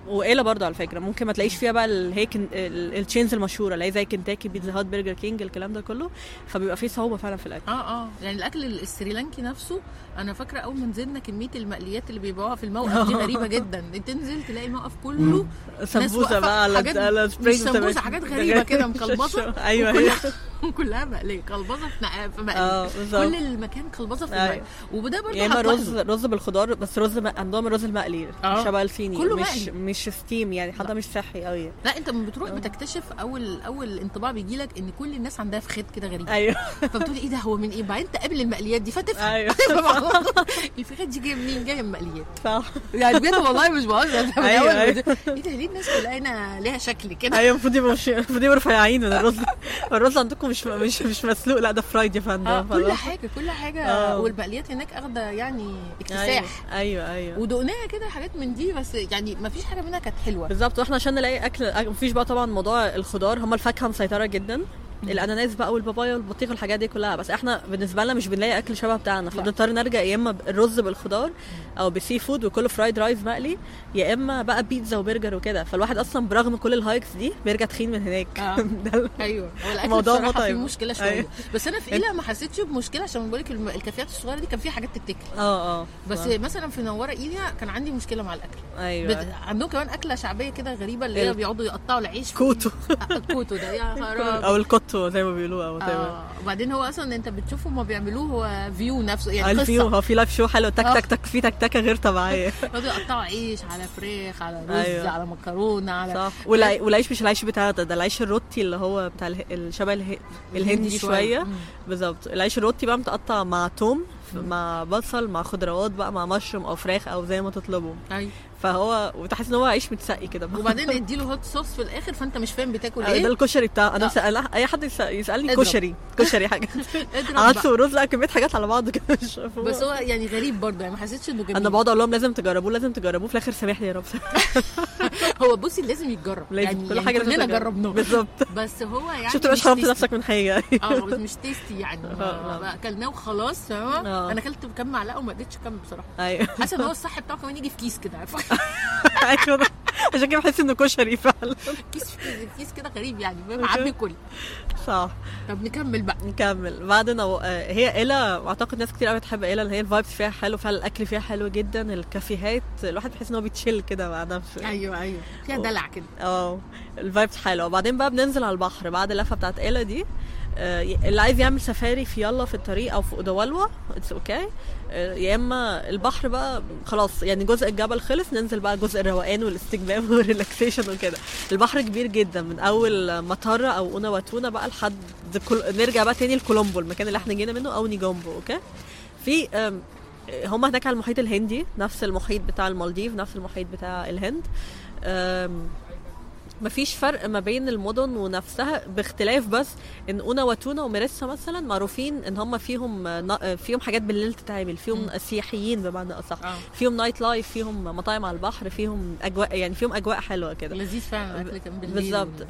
Speaker 3: وإيلا برضه على فكرة. ممكن ما تلاقيش فيها بقى ال- هي كن- ال- ال chains المشهورة اللي هي زي كنتاكي بيتزا هات برجر كينج الكلام ده كله. فبيبقى فيه صعوبة فعلا في الأكل.
Speaker 1: آه آه. يعني الأكل السريلانكي نفسه أنا فاكرة أول ما نزلنا كمية المقليات اللي بيبيعوها في الموقف دي غريبة جدا. تنزل تلاقي الموقف كله سمبوسة
Speaker 3: بقى على على spring
Speaker 1: سمبوسة حاجات غريبة كده مكلبظه
Speaker 3: أيوه هي
Speaker 1: وكلها كلها مقلية كلبظه في نق- في مقلي.
Speaker 3: آه بالظبط.
Speaker 1: كل المكان كلبظه في
Speaker 3: أيوة.
Speaker 1: المقلي وده برضه
Speaker 3: يا
Speaker 1: إما.
Speaker 3: رز رز بالخضار بس رز. عندهم الرز المقلي
Speaker 1: آه.
Speaker 3: شبه الصيني
Speaker 1: كله
Speaker 3: مش
Speaker 1: مقلي.
Speaker 3: مش steam يعني حتى مش صحي قوي
Speaker 1: لا أنت لما بتروح بتكتشف أول أول انطباع بيجي لك إن كل الناس عندها فخاد كده غريب.
Speaker 3: أيوه.
Speaker 1: فبتقولي إيه ده هو من إيه؟ بعدين تقابل المقليات دي فتفهم. أيوه. الفخاد دي جاية منين؟ جاية من المقليات.
Speaker 3: صح.
Speaker 1: يعني بجد والله مش بهزر. ما
Speaker 3: أيوة.
Speaker 1: بت- إيه ده ليه الناس كلها هنا ليها شكل كده؟
Speaker 3: أيوه المفروض يبقوا. المفروض يبقوا رفيعين. الرز الرز عندكم مش مش مش مسلوق. لا ده fried يا فندم.
Speaker 1: آه كل. حاجة كل حاجة.
Speaker 3: آه.
Speaker 1: والمقليات هناك واخدة يعني
Speaker 3: أيوه
Speaker 1: اكتساح.
Speaker 3: أيوه أيوه.
Speaker 1: ودقناها كده حاجات من دي بس يعني ما فيش حاجة منها كانت حلوة.
Speaker 3: بالظبط وإحنا عشان نلاقي أكل مفيش بقى طبعا موضوع الخضار هم الفاكهة مسيطرة جدا. الاناناس بقى والبابايا والبطيخ والحاجات دي كلها. بس إحنا بالنسبة لنا مش بنلاقي أكل شبه بتاعنا. فبنضطر نرجع يا إما الرز بالخضار أو ب seafood وكله fried rice مقلي يا إما بقى بيتزا وبرجر وكده. فالواحد أصلا برغم كل ال hikes دي بيرجع تخين من هناك.
Speaker 1: آه. أيوه. هو الأكل
Speaker 3: موضوع بصراحة.
Speaker 1: فيه مشكلة شوية.
Speaker 3: أيوة.
Speaker 1: بس أنا في ايلا ما حسيتش بمشكلة عشان بقول لك الكافيهات الصغيرة دي كان فيها حاجات تتاكل.
Speaker 3: آه آه.
Speaker 1: بس
Speaker 3: آه.
Speaker 1: مثلا في نوارة ايليا كان عندي مشكلة مع الأكل.
Speaker 3: أيوه.
Speaker 1: بت... عندهم كمان أكلة شعبية كده غريبة اللي هي بيقعدوا يقطعوا العيش
Speaker 3: كوتو.
Speaker 1: الكوتو ده. يا خراب
Speaker 3: أو الكوتو زي ما بيقولوا.
Speaker 1: آه وبعدين هو أصلا أنت بتشوفه ما بيعملوه هو فيو نفسه يعني
Speaker 3: الفيو هو في لايف شو حلو تك
Speaker 1: آه.
Speaker 3: تك تك في تكتكه غير طبيعية.
Speaker 1: يقعدوا يقطعوا عيش على فراخ على رز
Speaker 3: أيوة.
Speaker 1: على مكرونة على
Speaker 3: صح. والعي- والعيش مش العيش بتاع ده ده العيش الروتي اللي هو بتاع اله... الشبه اله... الهندي
Speaker 1: شوية.
Speaker 3: بالظبط. العيش الروتي بقى متقطع مع توم مع بصل مع خضروات بقى مع مشروم أو فراخ أو زي ما تطلبوا
Speaker 1: أيوه.
Speaker 3: فهو وتحس إن هو عيش متسقي كده
Speaker 1: وبعدين اديله hot sauce في الآخر فأنت مش فاهم بتاكل
Speaker 3: آه، ده
Speaker 1: إيه
Speaker 3: الكشري بتاع
Speaker 1: أنا.
Speaker 3: مسأل أي حد
Speaker 1: يسألني.
Speaker 3: كشري كشري
Speaker 1: حاجة
Speaker 3: عدس. ورز لا كمية حاجات على بعض كده مش.
Speaker 1: بس هو يعني غريب برضه يعني ما حسيتش إنه جميل
Speaker 3: أنا بقعد أقول لهم لازم تجربوه لازم تجربوه في الآخر سامحني يا رب
Speaker 1: هو بصي لازم يتجرب
Speaker 3: لازم
Speaker 1: يعني
Speaker 3: كل
Speaker 1: يعني
Speaker 3: حاجة لازم.
Speaker 1: جربناه
Speaker 3: بالظبط
Speaker 1: بس هو يعني
Speaker 3: شفت
Speaker 1: مش
Speaker 3: حرمت
Speaker 1: tasty.
Speaker 3: نفسك من
Speaker 1: حاجة آه مش tasty يعني
Speaker 3: آه، آه.
Speaker 1: أكلناه وخلاص. أنا أكلت كام معلقة وما قدرتش أكمل بصراحة
Speaker 3: أيوه
Speaker 1: حاسة إن هو الصح بتاعه كمان يجي في كيس كده عارفة
Speaker 3: أيوه عشان كده بحس إنه كشري فعلا.
Speaker 1: كيس كيس كده غريب يعني فاهم. عبي كل.
Speaker 3: صح
Speaker 1: طب نكمل بقى.
Speaker 3: نكمل. بعدين أو... آه، هي إيلا اعتقد ناس كتير قوي بتحب إيلا اللي هي ال vibes فيها حلو فيها الأكل فيها حلو جدا الكافيهات الواحد بيحس إن هو بيتشيل كده نفسه
Speaker 1: أيوه أيوه. فيها دلع كده.
Speaker 3: آه ال vibes حلوة. وبعدين بقى بننزل على البحر بعد اللفة بتاعت إيلا دي. اللي عايز يعمل سفاري في يالا في الطريق أو في أودا والاوي it's okay يا إما البحر بقى خلاص يعني جزء الجبل خلص ننزل بقى جزء الروقان والاستجمام وال relaxation وكده. البحر كبير جدا من أول ماتارا أو أوناواتونا بقى لحد كل... نرجع بقى تاني لكولومبو المكان اللي إحنا جينا منه أو نيجومبو okay في هم هناك على المحيط الهندي نفس المحيط بتاع المالديف نفس المحيط بتاع الهند. مفيش فرق ما بين المدن ونفسها باختلاف بس إن أوناواتونا وميريسا مثلا معروفين إن هم فيهم فيهم حاجات بالليل تتعمل فيهم. سياحيين بمعنى أصح.
Speaker 1: آه.
Speaker 3: فيهم nightlife فيهم مطاعم على البحر فيهم أجواء يعني فيهم أجواء حلوة كده.
Speaker 1: لذيذ فعلا الأكل كان بالليل.
Speaker 3: بالظبط.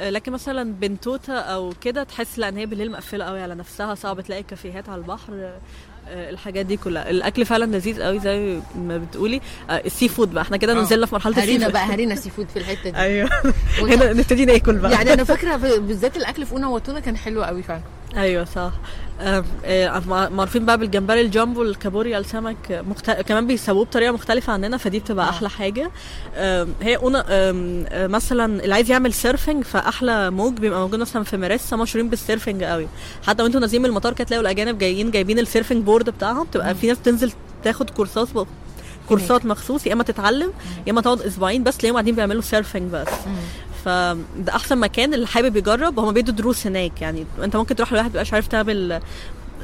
Speaker 3: لكن مثلا بنتوتا أو كده تحس لأ إن هي بالليل مقفلة قوي على نفسها صعب تلاقي كافيهات على البحر. آه، الحاجات دي كلها. الأكل فعلا لذيذ قوي زي ما بتقولي. آه، ال seafood بقى. إحنا كده
Speaker 1: آه.
Speaker 3: نزلنا في مرحلة ال sea
Speaker 1: هرينا
Speaker 3: food
Speaker 1: بقى هرينا seafood في الحتة دي. أيوه.
Speaker 3: هنا نبتدي ناكل بقى.
Speaker 1: يعني أنا فاكرة بالذات الأكل في أوناواتونا كان حلو قوي فعلا.
Speaker 3: أيوه صح. مع- معروفين بقى بالجمبري الجامبو الكابوريا السمك مخت... كمان بيسووه بطريقة مختلفة عننا فدي بتبقى
Speaker 1: آه.
Speaker 3: أحلى حاجة. هي أونا آم، آه، مثلا اللي عايز يعمل surfing فأحلى موج بيبقى موجود مثلا في ميريسا مشهورين بال surfing قوي. حتى وانتوا نازلين من المطار كده تلاقوا الأجانب جايين جايبين ال surfing board بتاعهم تبقى في ناس بتنزل تاخد كورسات ب- كورسات مخصوص يا إما تتعلم يا إما تقعد أسبوعين بس تلاقيهم قاعدين بيعملوا surfing بس. فده أحسن مكان اللي حابب يجرب هم بيدوا دروس هناك. يعني أنت ممكن تروح لواحد مبقاش عارف تعمل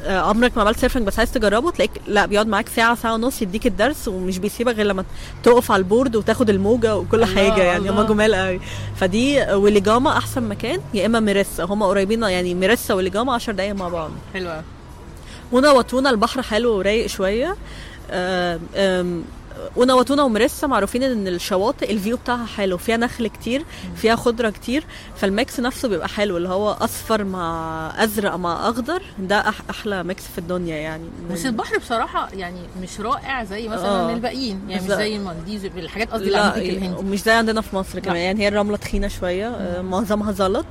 Speaker 3: آه، عمرك ما عملت surfing بس عايز تجربه تلاقيك لا بيقعد معاك ساعة ساعة ونص يديك الدرس ومش بيسيبك غير لما تقف على ال board وتاخد الموجة وكل
Speaker 1: الله،
Speaker 3: حاجة. يعني هم. جمال قوي. فدي ويليجاما أحسن مكان يا إما ميريسا هم قريبين يعني ميريسا ويليجاما 10 دقايق مع بعض.
Speaker 1: حلو قوي
Speaker 3: أوناواتونا البحر حلو ورايق شوية. آم، آم، أوناواتونا وميريسا معروفين ان الشواطئ ال view بتاعها حلو فيها نخل كتير فيها خضرة كتير فال mix نفسه بيبقى حلو اللي هو اصفر مع ازرق مع اخضر ده أحلى mix في الدنيا يعني.
Speaker 1: بس البحر بصراحة يعني مش رائع زي مثلا
Speaker 3: آه.
Speaker 1: الباقيين يعني مش. زي المالديفز الحاجات قصدي الهندي
Speaker 3: ومش زي عندنا في مصر كمان. يعني هي الرملة تخينة شوية آه، معظمها زلط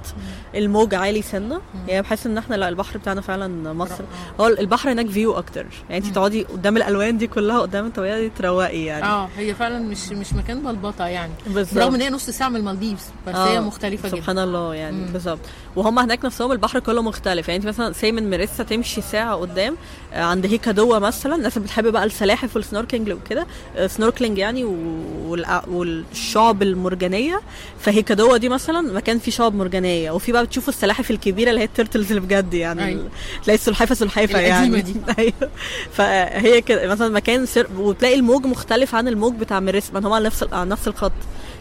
Speaker 3: الموج عالي سنة يعني بحس ان إحنا لا البحر بتاعنا فعلا مصر. هو البحر هناك view أكتر يعني انت تقعدي قدام الألوان دي كلها قدام الطبيعه دي تروقي. يعني.
Speaker 1: آه هي فعلا مش مش مكان بلبطة يعني.
Speaker 3: بالظبط.
Speaker 1: برغم إن هي نص ساعة من المالديفز بس
Speaker 3: آه،
Speaker 1: هي مختلفة جدا.
Speaker 3: سبحان الله يعني. بالظبط. وهم هناك نفسهم البحر كله مختلف. يعني أنت مثلا سي من ميريسا تمشي ساعة قدام آه، عند هيكادوا مثلا الناس اللي بتحب بقى السلاحف وال snorkeling وكده. آه، snorkeling يعني والشعب المرجانية. فهيكادوا دي مثلا مكان فيه شعب مرجانية. وفي بقى بتشوفوا السلاحف الكبيرة اللي هي ال turtles اللي بجد يعني
Speaker 1: أيوة.
Speaker 3: تلاقي السلحفة
Speaker 1: سلحفة
Speaker 3: يعني.
Speaker 1: دي.
Speaker 3: أيوه. فهي كده مثلا مكان سر... وتلاقي الموج مختلف عن الموج بتاع ميريسا ما هم على نفس على نفس الخط.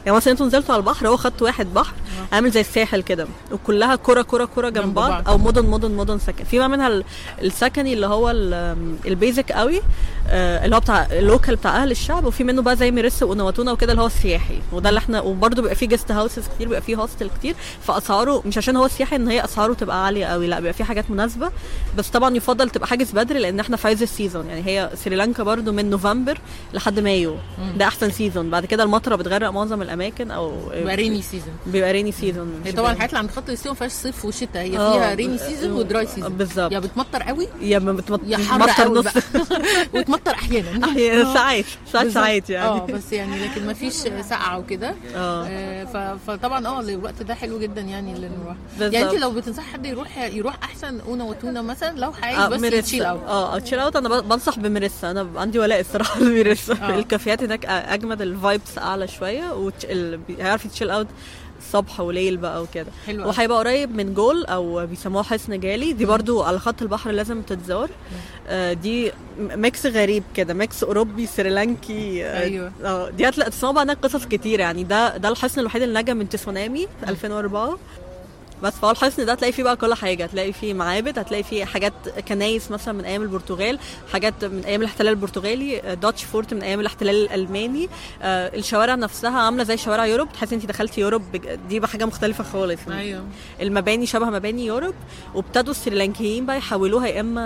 Speaker 3: يعني مثلا أنتوا نزلتوا على البحر هو خط واحد بحر عامل زي الساحل كده. وكلها قرى قرى قرى
Speaker 1: جنب
Speaker 3: بعض. أو مدن مدن مدن سكن. في بقى منها ال- السكني اللي هو ال- ال basic قوي آه، اللي هو بتاع ال local بتاع أهل الشعب وفي منه بقى زي ميريسا وأوناواتونا وكده اللي هو السياحي. وده اللي إحنا وبرده بيبقى فيه guest houses كتير بيبقى فيه hostel كتير فاسعاره مش عشان هو سياحي إن هي أسعاره تبقى عالية قوي لا بيبقى فيه حاجات مناسبة. بس طبعا يفضل تبقى حاجز بدري لأن إحنا في عايز ال season يعني هي سريلانكا برضو من نوفمبر لحد مايو. ده أحسن season بعد كده المطرة بتغرق معظم الأماكن. أو
Speaker 1: يبقى rainy season
Speaker 3: بيبقى rainy season
Speaker 1: هي طبعا الحاجات اللي عند خط الاستواء ما فيهاش صيف وشتاء هي
Speaker 3: آه،
Speaker 1: فيها rainy
Speaker 3: season
Speaker 1: و dry season
Speaker 3: بالظبط.
Speaker 1: يا بتمطر قوي
Speaker 3: يا ما بتمط...
Speaker 1: يا حر
Speaker 3: مطر
Speaker 1: قوي
Speaker 3: نص.
Speaker 1: وتمطر أحيانا.
Speaker 3: أحيانا. ساعات ساعات
Speaker 1: بالظبط.
Speaker 3: ساعات يعني.
Speaker 1: آه بس يعني لكن ما فيش سقعه وكده. آه. آه، فطبعا آه الوقت ده حلو جدا يعني اللي نروح. يعني أنت لو بتنصحي حد يروح يروح أحسن own وتونا مثلا لو عايز
Speaker 3: آه،
Speaker 1: بس. chill
Speaker 3: out آه chill out أنا بنصح بميريسا. أنا عندي ولاء الصراحة لميريسا.
Speaker 1: آه.
Speaker 3: الكافيهات هناك أجمد ال vibes أعلى شوية وهيعرف ي chill out صبح وليل بقى وكده. وهيبقى قريب من جول أو بيسموها حصن جالي. دي برضو على خط البحر لازم تتزار آه دي mix غريب كده mix أوروبي سريلانكي آه،
Speaker 1: أيوة.
Speaker 3: آه دي هتلاقي تسمعوا بقى قصص كتير يعني. ده ده الحصن الوحيد اللي نجا من تسونامي في 2004 بس فهو الحصن ده هتلاقي فيه بقى كل حاجة. هتلاقي فيه معابد هتلاقي فيه حاجات كنايس مثلا من أيام البرتغال حاجات من أيام الاحتلال البرتغالي Dutch fort من أيام الاحتلال الألماني. آه، الشوارع نفسها عاملة زي شوارع Europe. تحس انت دخلتي Europe دي بقى حاجة مختلفة خالص.
Speaker 1: أيوه.
Speaker 3: المباني شبه مباني Europe. وابتدوا السريلانكيين بقى يحولوها يا إما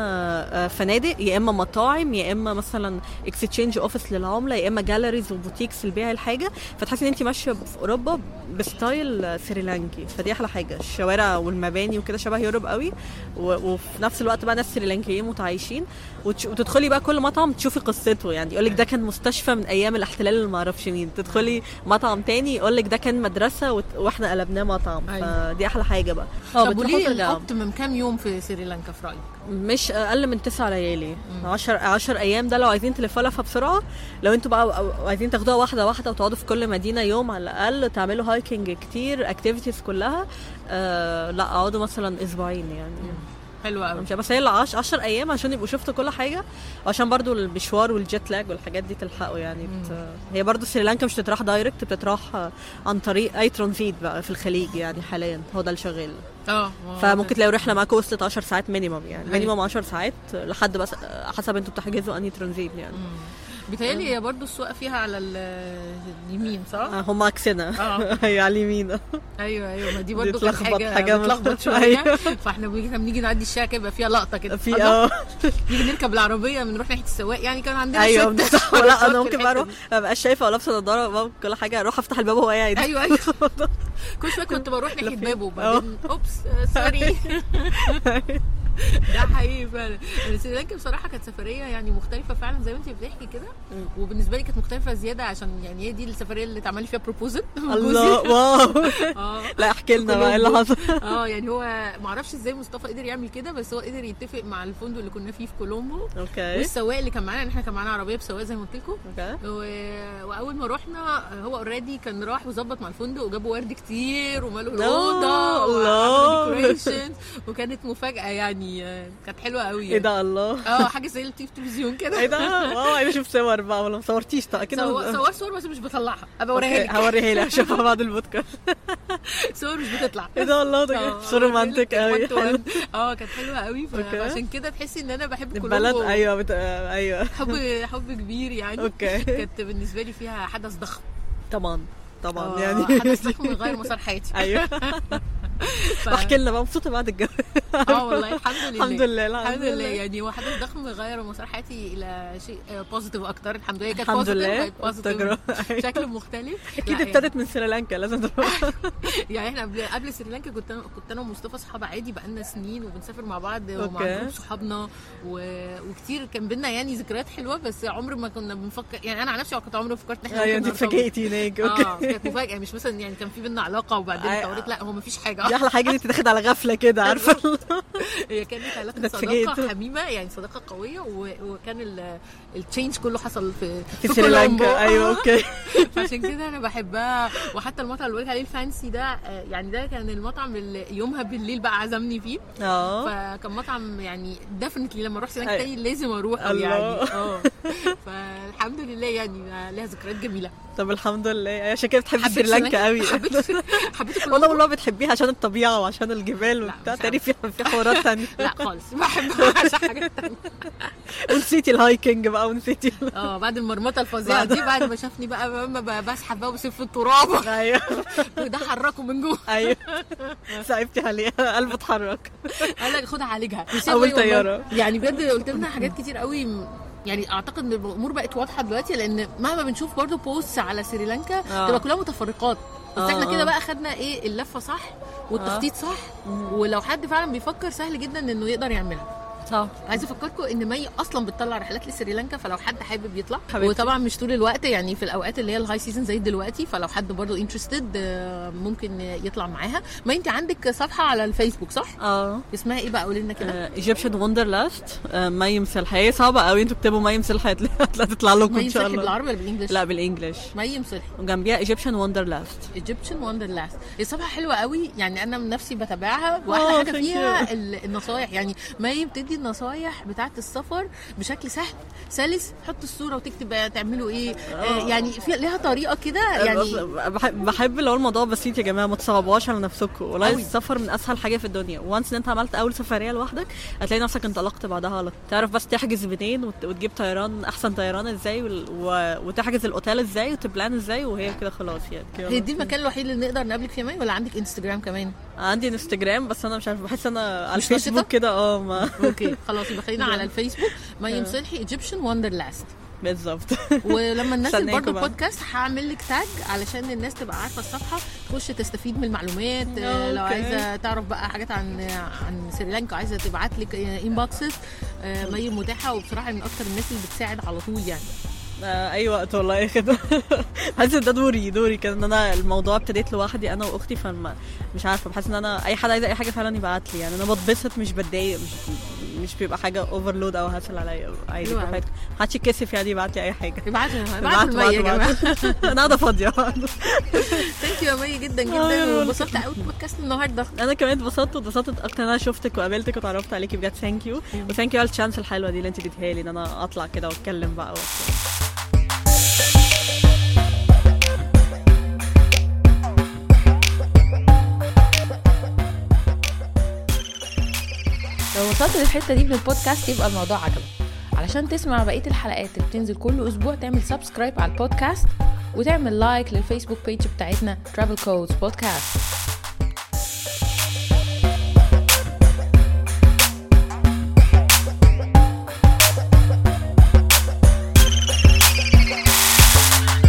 Speaker 3: آه، فنادق يا إما مطاعم يا إما مثلا exchange office للعملة يا إما galleries و boutiques لبيع الحاجة. فتحسي إن انت ماشية في أوروبا ب style سريلانكي. فدي أحلى حاجة. الشوارع والمباني وكده شبه Europe قوي. وفي نفس الوقت بقى ناس سريلانكيين متعايشين. وتدخلي بقى كل مطعم تشوفي قصته. يعني يقول لك ده كان مستشفى من أيام الاحتلال اللي ما أعرفش مين تدخلي مطعم تاني يقول لك ده كان مدرسة وإحنا قلبناه مطعم.
Speaker 1: أيوة.
Speaker 3: فدي أحلى حاجة بقى.
Speaker 1: طب وليه
Speaker 3: ترجعوا.
Speaker 1: ال optimum كام يوم في سريلانكا في رأيك؟
Speaker 3: مش أقل من تسع ليالي. 10 10 أيام ده لو عايزين تلفوا لفه بسرعة لو أنتوا بقى عايزين تاخدوها واحدة واحدة وتقعدوا في كل مدينة يوم على الأقل تعملوا hiking كتير activities كلها. آه لا اقعدوا مثلا أسبوعين يعني.
Speaker 1: حلوة قوي.
Speaker 3: مش بس هي 10 أيام عشان يبقوا شفتوا كل حاجة وعشان برضو المشوار وال jet lag والحاجات دي تلحقوا يعني. بت... هي برضو سريلانكا مش بتتراح direct بتتراح عن طريق أي ترانزيت بقى في الخليج يعني حاليا. هو ده اللي شغال.
Speaker 1: آه
Speaker 3: فممكن تلاقوا رحلة معاكم وصلت 10 ساعات minimum يعني. minimum 10 ساعات لحد بس حسب أنتوا بتحجزوا أنهي ترانزيت يعني.
Speaker 1: بيتهيألي هي برضه السواقة فيها على ال- اليمين صح؟
Speaker 3: آه، هم عكسنا.
Speaker 1: آه.
Speaker 3: هي على اليمين.
Speaker 1: أيوه أيوه. ما دي برضه كانت حاجة
Speaker 3: حاجة
Speaker 1: بتلخبط. شوية.
Speaker 3: أيوة.
Speaker 1: فاحنا بنيجي لما بنيجي نعدي الشارع كده يبقى فيها لقطه كده
Speaker 3: في آه.
Speaker 1: نيجي نركب العربية بنروح ناحية السواق. يعني كان عندنا أيوه
Speaker 3: لا أنا ممكن بقى
Speaker 1: أروح.
Speaker 3: ما بقاش شايفة ولابسه نضاره كل حاجة أروح أفتح الباب وهو قاعد.
Speaker 1: أيوه أيوه. كل شوية كنت بروح ناحية بابه وبعدين oops آه، sorry. ده حقيقي فعلا. سريلانكا بصراحة كانت سفرية يعني مختلفة فعلا زي ما انت بتحكي كده. وبالنسبة لي كانت مختلفة زيادة عشان يعني هي دي السفرية اللي اتعمل فيها proposal
Speaker 3: الله wow.
Speaker 1: آه.
Speaker 3: لا احكي لنا بقى إيه اللي حصل؟
Speaker 1: آه يعني هو ما أعرفش إزاي مصطفى قدر يعمل كده بس هو قدر يتفق مع الفندق اللي كنا فيه في كولومبو.
Speaker 3: okay.
Speaker 1: والسواق اللي كان معانا يعني إحنا كان معانا عربية بسواق زي ما قلت لكم.
Speaker 3: okay.
Speaker 1: و... وأول ما رحنا هو already كان راح وظبط مع الفندق وجابوا ورد كتير وملوا الاوضه decorations. وكانت مفاجأة يعني. آه، كانت حلوة قوي
Speaker 3: إيه ده الله.
Speaker 1: آه حاجة زي التلفزيون كده.
Speaker 3: إيه ده؟ wow عايزه أشوف صور بقى ولا ما صورتيش. طيب أكيد
Speaker 1: صور صور صور بس مش بطلعها. أبقى
Speaker 3: أوريها
Speaker 1: لك.
Speaker 3: هوريها لك أشوفها بعد البودكاست.
Speaker 1: صور مش بتطلع.
Speaker 3: إيه ده الله ده صور
Speaker 1: romantic
Speaker 3: قوي.
Speaker 1: آه كانت حلوة قوي. فعشان كده تحسي إن أنا بحب
Speaker 3: البلد
Speaker 1: كولومبو
Speaker 3: أيوه بت... أيوه.
Speaker 1: حب حب كبير يعني.
Speaker 3: okay.
Speaker 1: كانت بالنسبة لي فيها حدث ضخم.
Speaker 3: طبعا طبعا
Speaker 1: آه،
Speaker 3: يعني.
Speaker 1: حدث ضخم غير مسار حياتي. أيوه.
Speaker 3: احكي لنا بقى مبسوطة بعد الجو.
Speaker 1: آه والله الحمد لله.
Speaker 3: الحمد لله.
Speaker 1: الحمد لله. يعني هو حدث ضخم غير مسار حياتي إلى شيء positive أكتر. الحمد لله. كانت positive
Speaker 3: التجربة.
Speaker 1: بشكل مختلف. أكيد
Speaker 3: ابتدت من سريلانكا لازم تروح.
Speaker 1: يعني إحنا قبل قبل سريلانكا كنت أنا كنت أنا ومصطفى صحاب عادي بقالنا سنين وبنسافر مع بعض ومع. group صحابنا. وكتير. كان بينا يعني ذكريات حلوة بس عمر ما كنا بنفكر يعني أنا عن نفسي كنت عمري ما فكرت
Speaker 3: إن
Speaker 1: إحنا
Speaker 3: أيوه
Speaker 1: أنت.
Speaker 3: اتفاجئتي هناك.
Speaker 1: آه
Speaker 3: okay.
Speaker 1: كانت مفاجأة. مش مثلا يعني كان في بينا علاقة وبعدين اتطورت لا هو مفيش حاجة.
Speaker 3: دي أحلى حاجة دي تتاخد على غفلة كده عارفة؟
Speaker 1: هي كانت
Speaker 3: علاقة.
Speaker 1: صداقه حميمة يعني صداقة قوية وكان ال- ال change كله حصل في
Speaker 3: في سريلانكا. أيوه okay.
Speaker 1: فعشان كده أنا بحبها. وحتى المطعم اللي بقولك عليه ال fancy ده آه، يعني ده كان المطعم اللي يومها بالليل بقى عزمني فيه.
Speaker 3: آه.
Speaker 1: فكان مطعم يعني definitely لما أروح
Speaker 3: أي-
Speaker 1: تاني لازم
Speaker 3: أروح.
Speaker 1: يعني. آه. فالحمد لله يعني ليها ذكريات جميلة.
Speaker 3: طب الحمد لله. عشان كده بتحبي سريلانكا قوي
Speaker 1: حبيت حبيت
Speaker 3: والله. والله بتحبيها عشان الطبيعة وعشان الجبال وبتاع تاني في في حوارات تانية.
Speaker 1: لا خالص بحبها عشان حاجات تانية.
Speaker 3: ونسيتي ال hiking بقى ونسيتي
Speaker 1: آه بعد المرمطة الفظيعة دي بعد ما شافني بقى ب- بسحب بقى وبسيب في التراب.
Speaker 3: أيوه.
Speaker 1: وده حركه من جوه.
Speaker 3: أيوه. صعبتي عليه قلبه اتحرك.
Speaker 1: قال لك خدها عالجها
Speaker 3: أول طيارة.
Speaker 1: يعني بجد قلت لنا حاجات كتير قوي يعني أعتقد إن الأمور بقت واضحة دلوقتي لأن مهما بنشوف برضو post على سريلانكا
Speaker 3: آه.
Speaker 1: تبقى كلها متفرقات. بس
Speaker 3: آه،
Speaker 1: إحنا كده
Speaker 3: آه.
Speaker 1: بقى خدنا إيه اللفة صح والتخطيط صح ولو حد فعلا بيفكر سهل جدا إنه يقدر يعملها
Speaker 3: صح
Speaker 1: عايزه افكركم ان مي أصلا بتطلع رحلات لسريلانكا فلو حد حابب يطلع
Speaker 3: حبيبتي.
Speaker 1: وطبعا مش طول الوقت يعني في الأوقات اللي هي ال high season زي دلوقتي فلو حد برضو interested ممكن يطلع معاها. ما انت عندك صفحة على الفيسبوك صح؟
Speaker 3: آه.
Speaker 1: اسمها إيه بقى؟ قولي لنا كده.
Speaker 3: Egyptian Wanderlust مي مصلحي هي صعبة قوي أنتوا اكتبوا مي مصلحي تطلع لكم إن شاء الله.
Speaker 1: بالعربي ولا بال English
Speaker 3: لا بال English
Speaker 1: مي مصلحي
Speaker 3: وجنبيها Egyptian Wanderlust
Speaker 1: Egyptian Wanderlust هي صفحة حلوة قوي يعني أنا من نفسي بتابعها
Speaker 3: آه،
Speaker 1: وأحلى
Speaker 3: حاجة
Speaker 1: فيها ال- النصايح. يعني مي بتدي النصايح بتاعه السفر بشكل سهل سلس حط الصورة وتكتب تعملوا إيه؟ آه يعني في ليها طريقة كده يعني
Speaker 3: بحب هو الموضوع بسيط يا جماعة ما تصعبوهاش على نفسكم. والله. السفر من أسهل حاجة في الدنيا. وانس إن أنت عملت أول سفرية لوحدك هتلاقي نفسك انطلقت بعدها على. تعرف بس تحجز منين وت- وتجيب طيران أحسن طيران إزاي. وتحجز الأوتيل إزاي وت plan إزاي وهي كده خلاص يعني.
Speaker 1: هي دي المكان الوحيد اللي نقدر نقابلك فيه مي؟ ولا عندك انستجرام كمان؟
Speaker 3: عندي انستجرام بس أنا مش عارفه بحس أنا على الفيسبوك؟ كده آه ما
Speaker 1: أوكي خلاص يبقى خلينا على الفيسبوك. مي مصيلحي Egyptian Wanderlust
Speaker 3: بالظبط.
Speaker 1: ولما ننزل
Speaker 3: استناكوا
Speaker 1: برضو
Speaker 3: بقى.
Speaker 1: بودكاست هعمل لك tag علشان الناس تبقى عارفة الصفحة. تخش تستفيد من المعلومات آه، لو. عايزة تعرف بقى حاجات عن عن سريلانكا عايزة تبعت لك inboxes مي متاحة. وبصراحة من أكتر الناس اللي بتساعد على طول يعني.
Speaker 3: آه، أي وقت والله. كده. بحس إن ده دوري دوري كده إن أنا الموضوع ابتديت لوحدي أنا وأختي فما مش عارفة بحس إن أنا أي حد عايز أي حاجة فعلا يبعت لي يعني أنا بتبسط مش بتضايق مش مش بيبقى حاجة overload أو hassle عليا. عادي
Speaker 1: أوي.
Speaker 3: براحتك. محدش يتكسف يعني يبعت لي أي حاجة.
Speaker 1: ابعتوا
Speaker 3: ابعتوا،
Speaker 1: يا جماعة.
Speaker 3: أنا قاعدة فاضية.
Speaker 1: thank you يا مي جدا
Speaker 3: آه،
Speaker 1: جدا
Speaker 3: يا
Speaker 1: وانبسطت قوي بالبودكاست النهارده.
Speaker 3: أنا كمان اتبسطت واتبسطت أكتر إن أنا شفتك وقابلتك وتعرفت عليكي. بجد thank you و thank you على ال chance الحلوة دي اللي أنت اديتيها لي إن أنا أطلع كده وأتكلم بقى.
Speaker 1: لو وصلت للحتة دي من البودكاست يبقى الموضوع عجبك. علشان تسمع بقية الحلقات اللي بتنزل كل أسبوع تعمل subscribe على البودكاست وتعمل like للفيسبوك page بتاعتنا Travel Codes Podcast.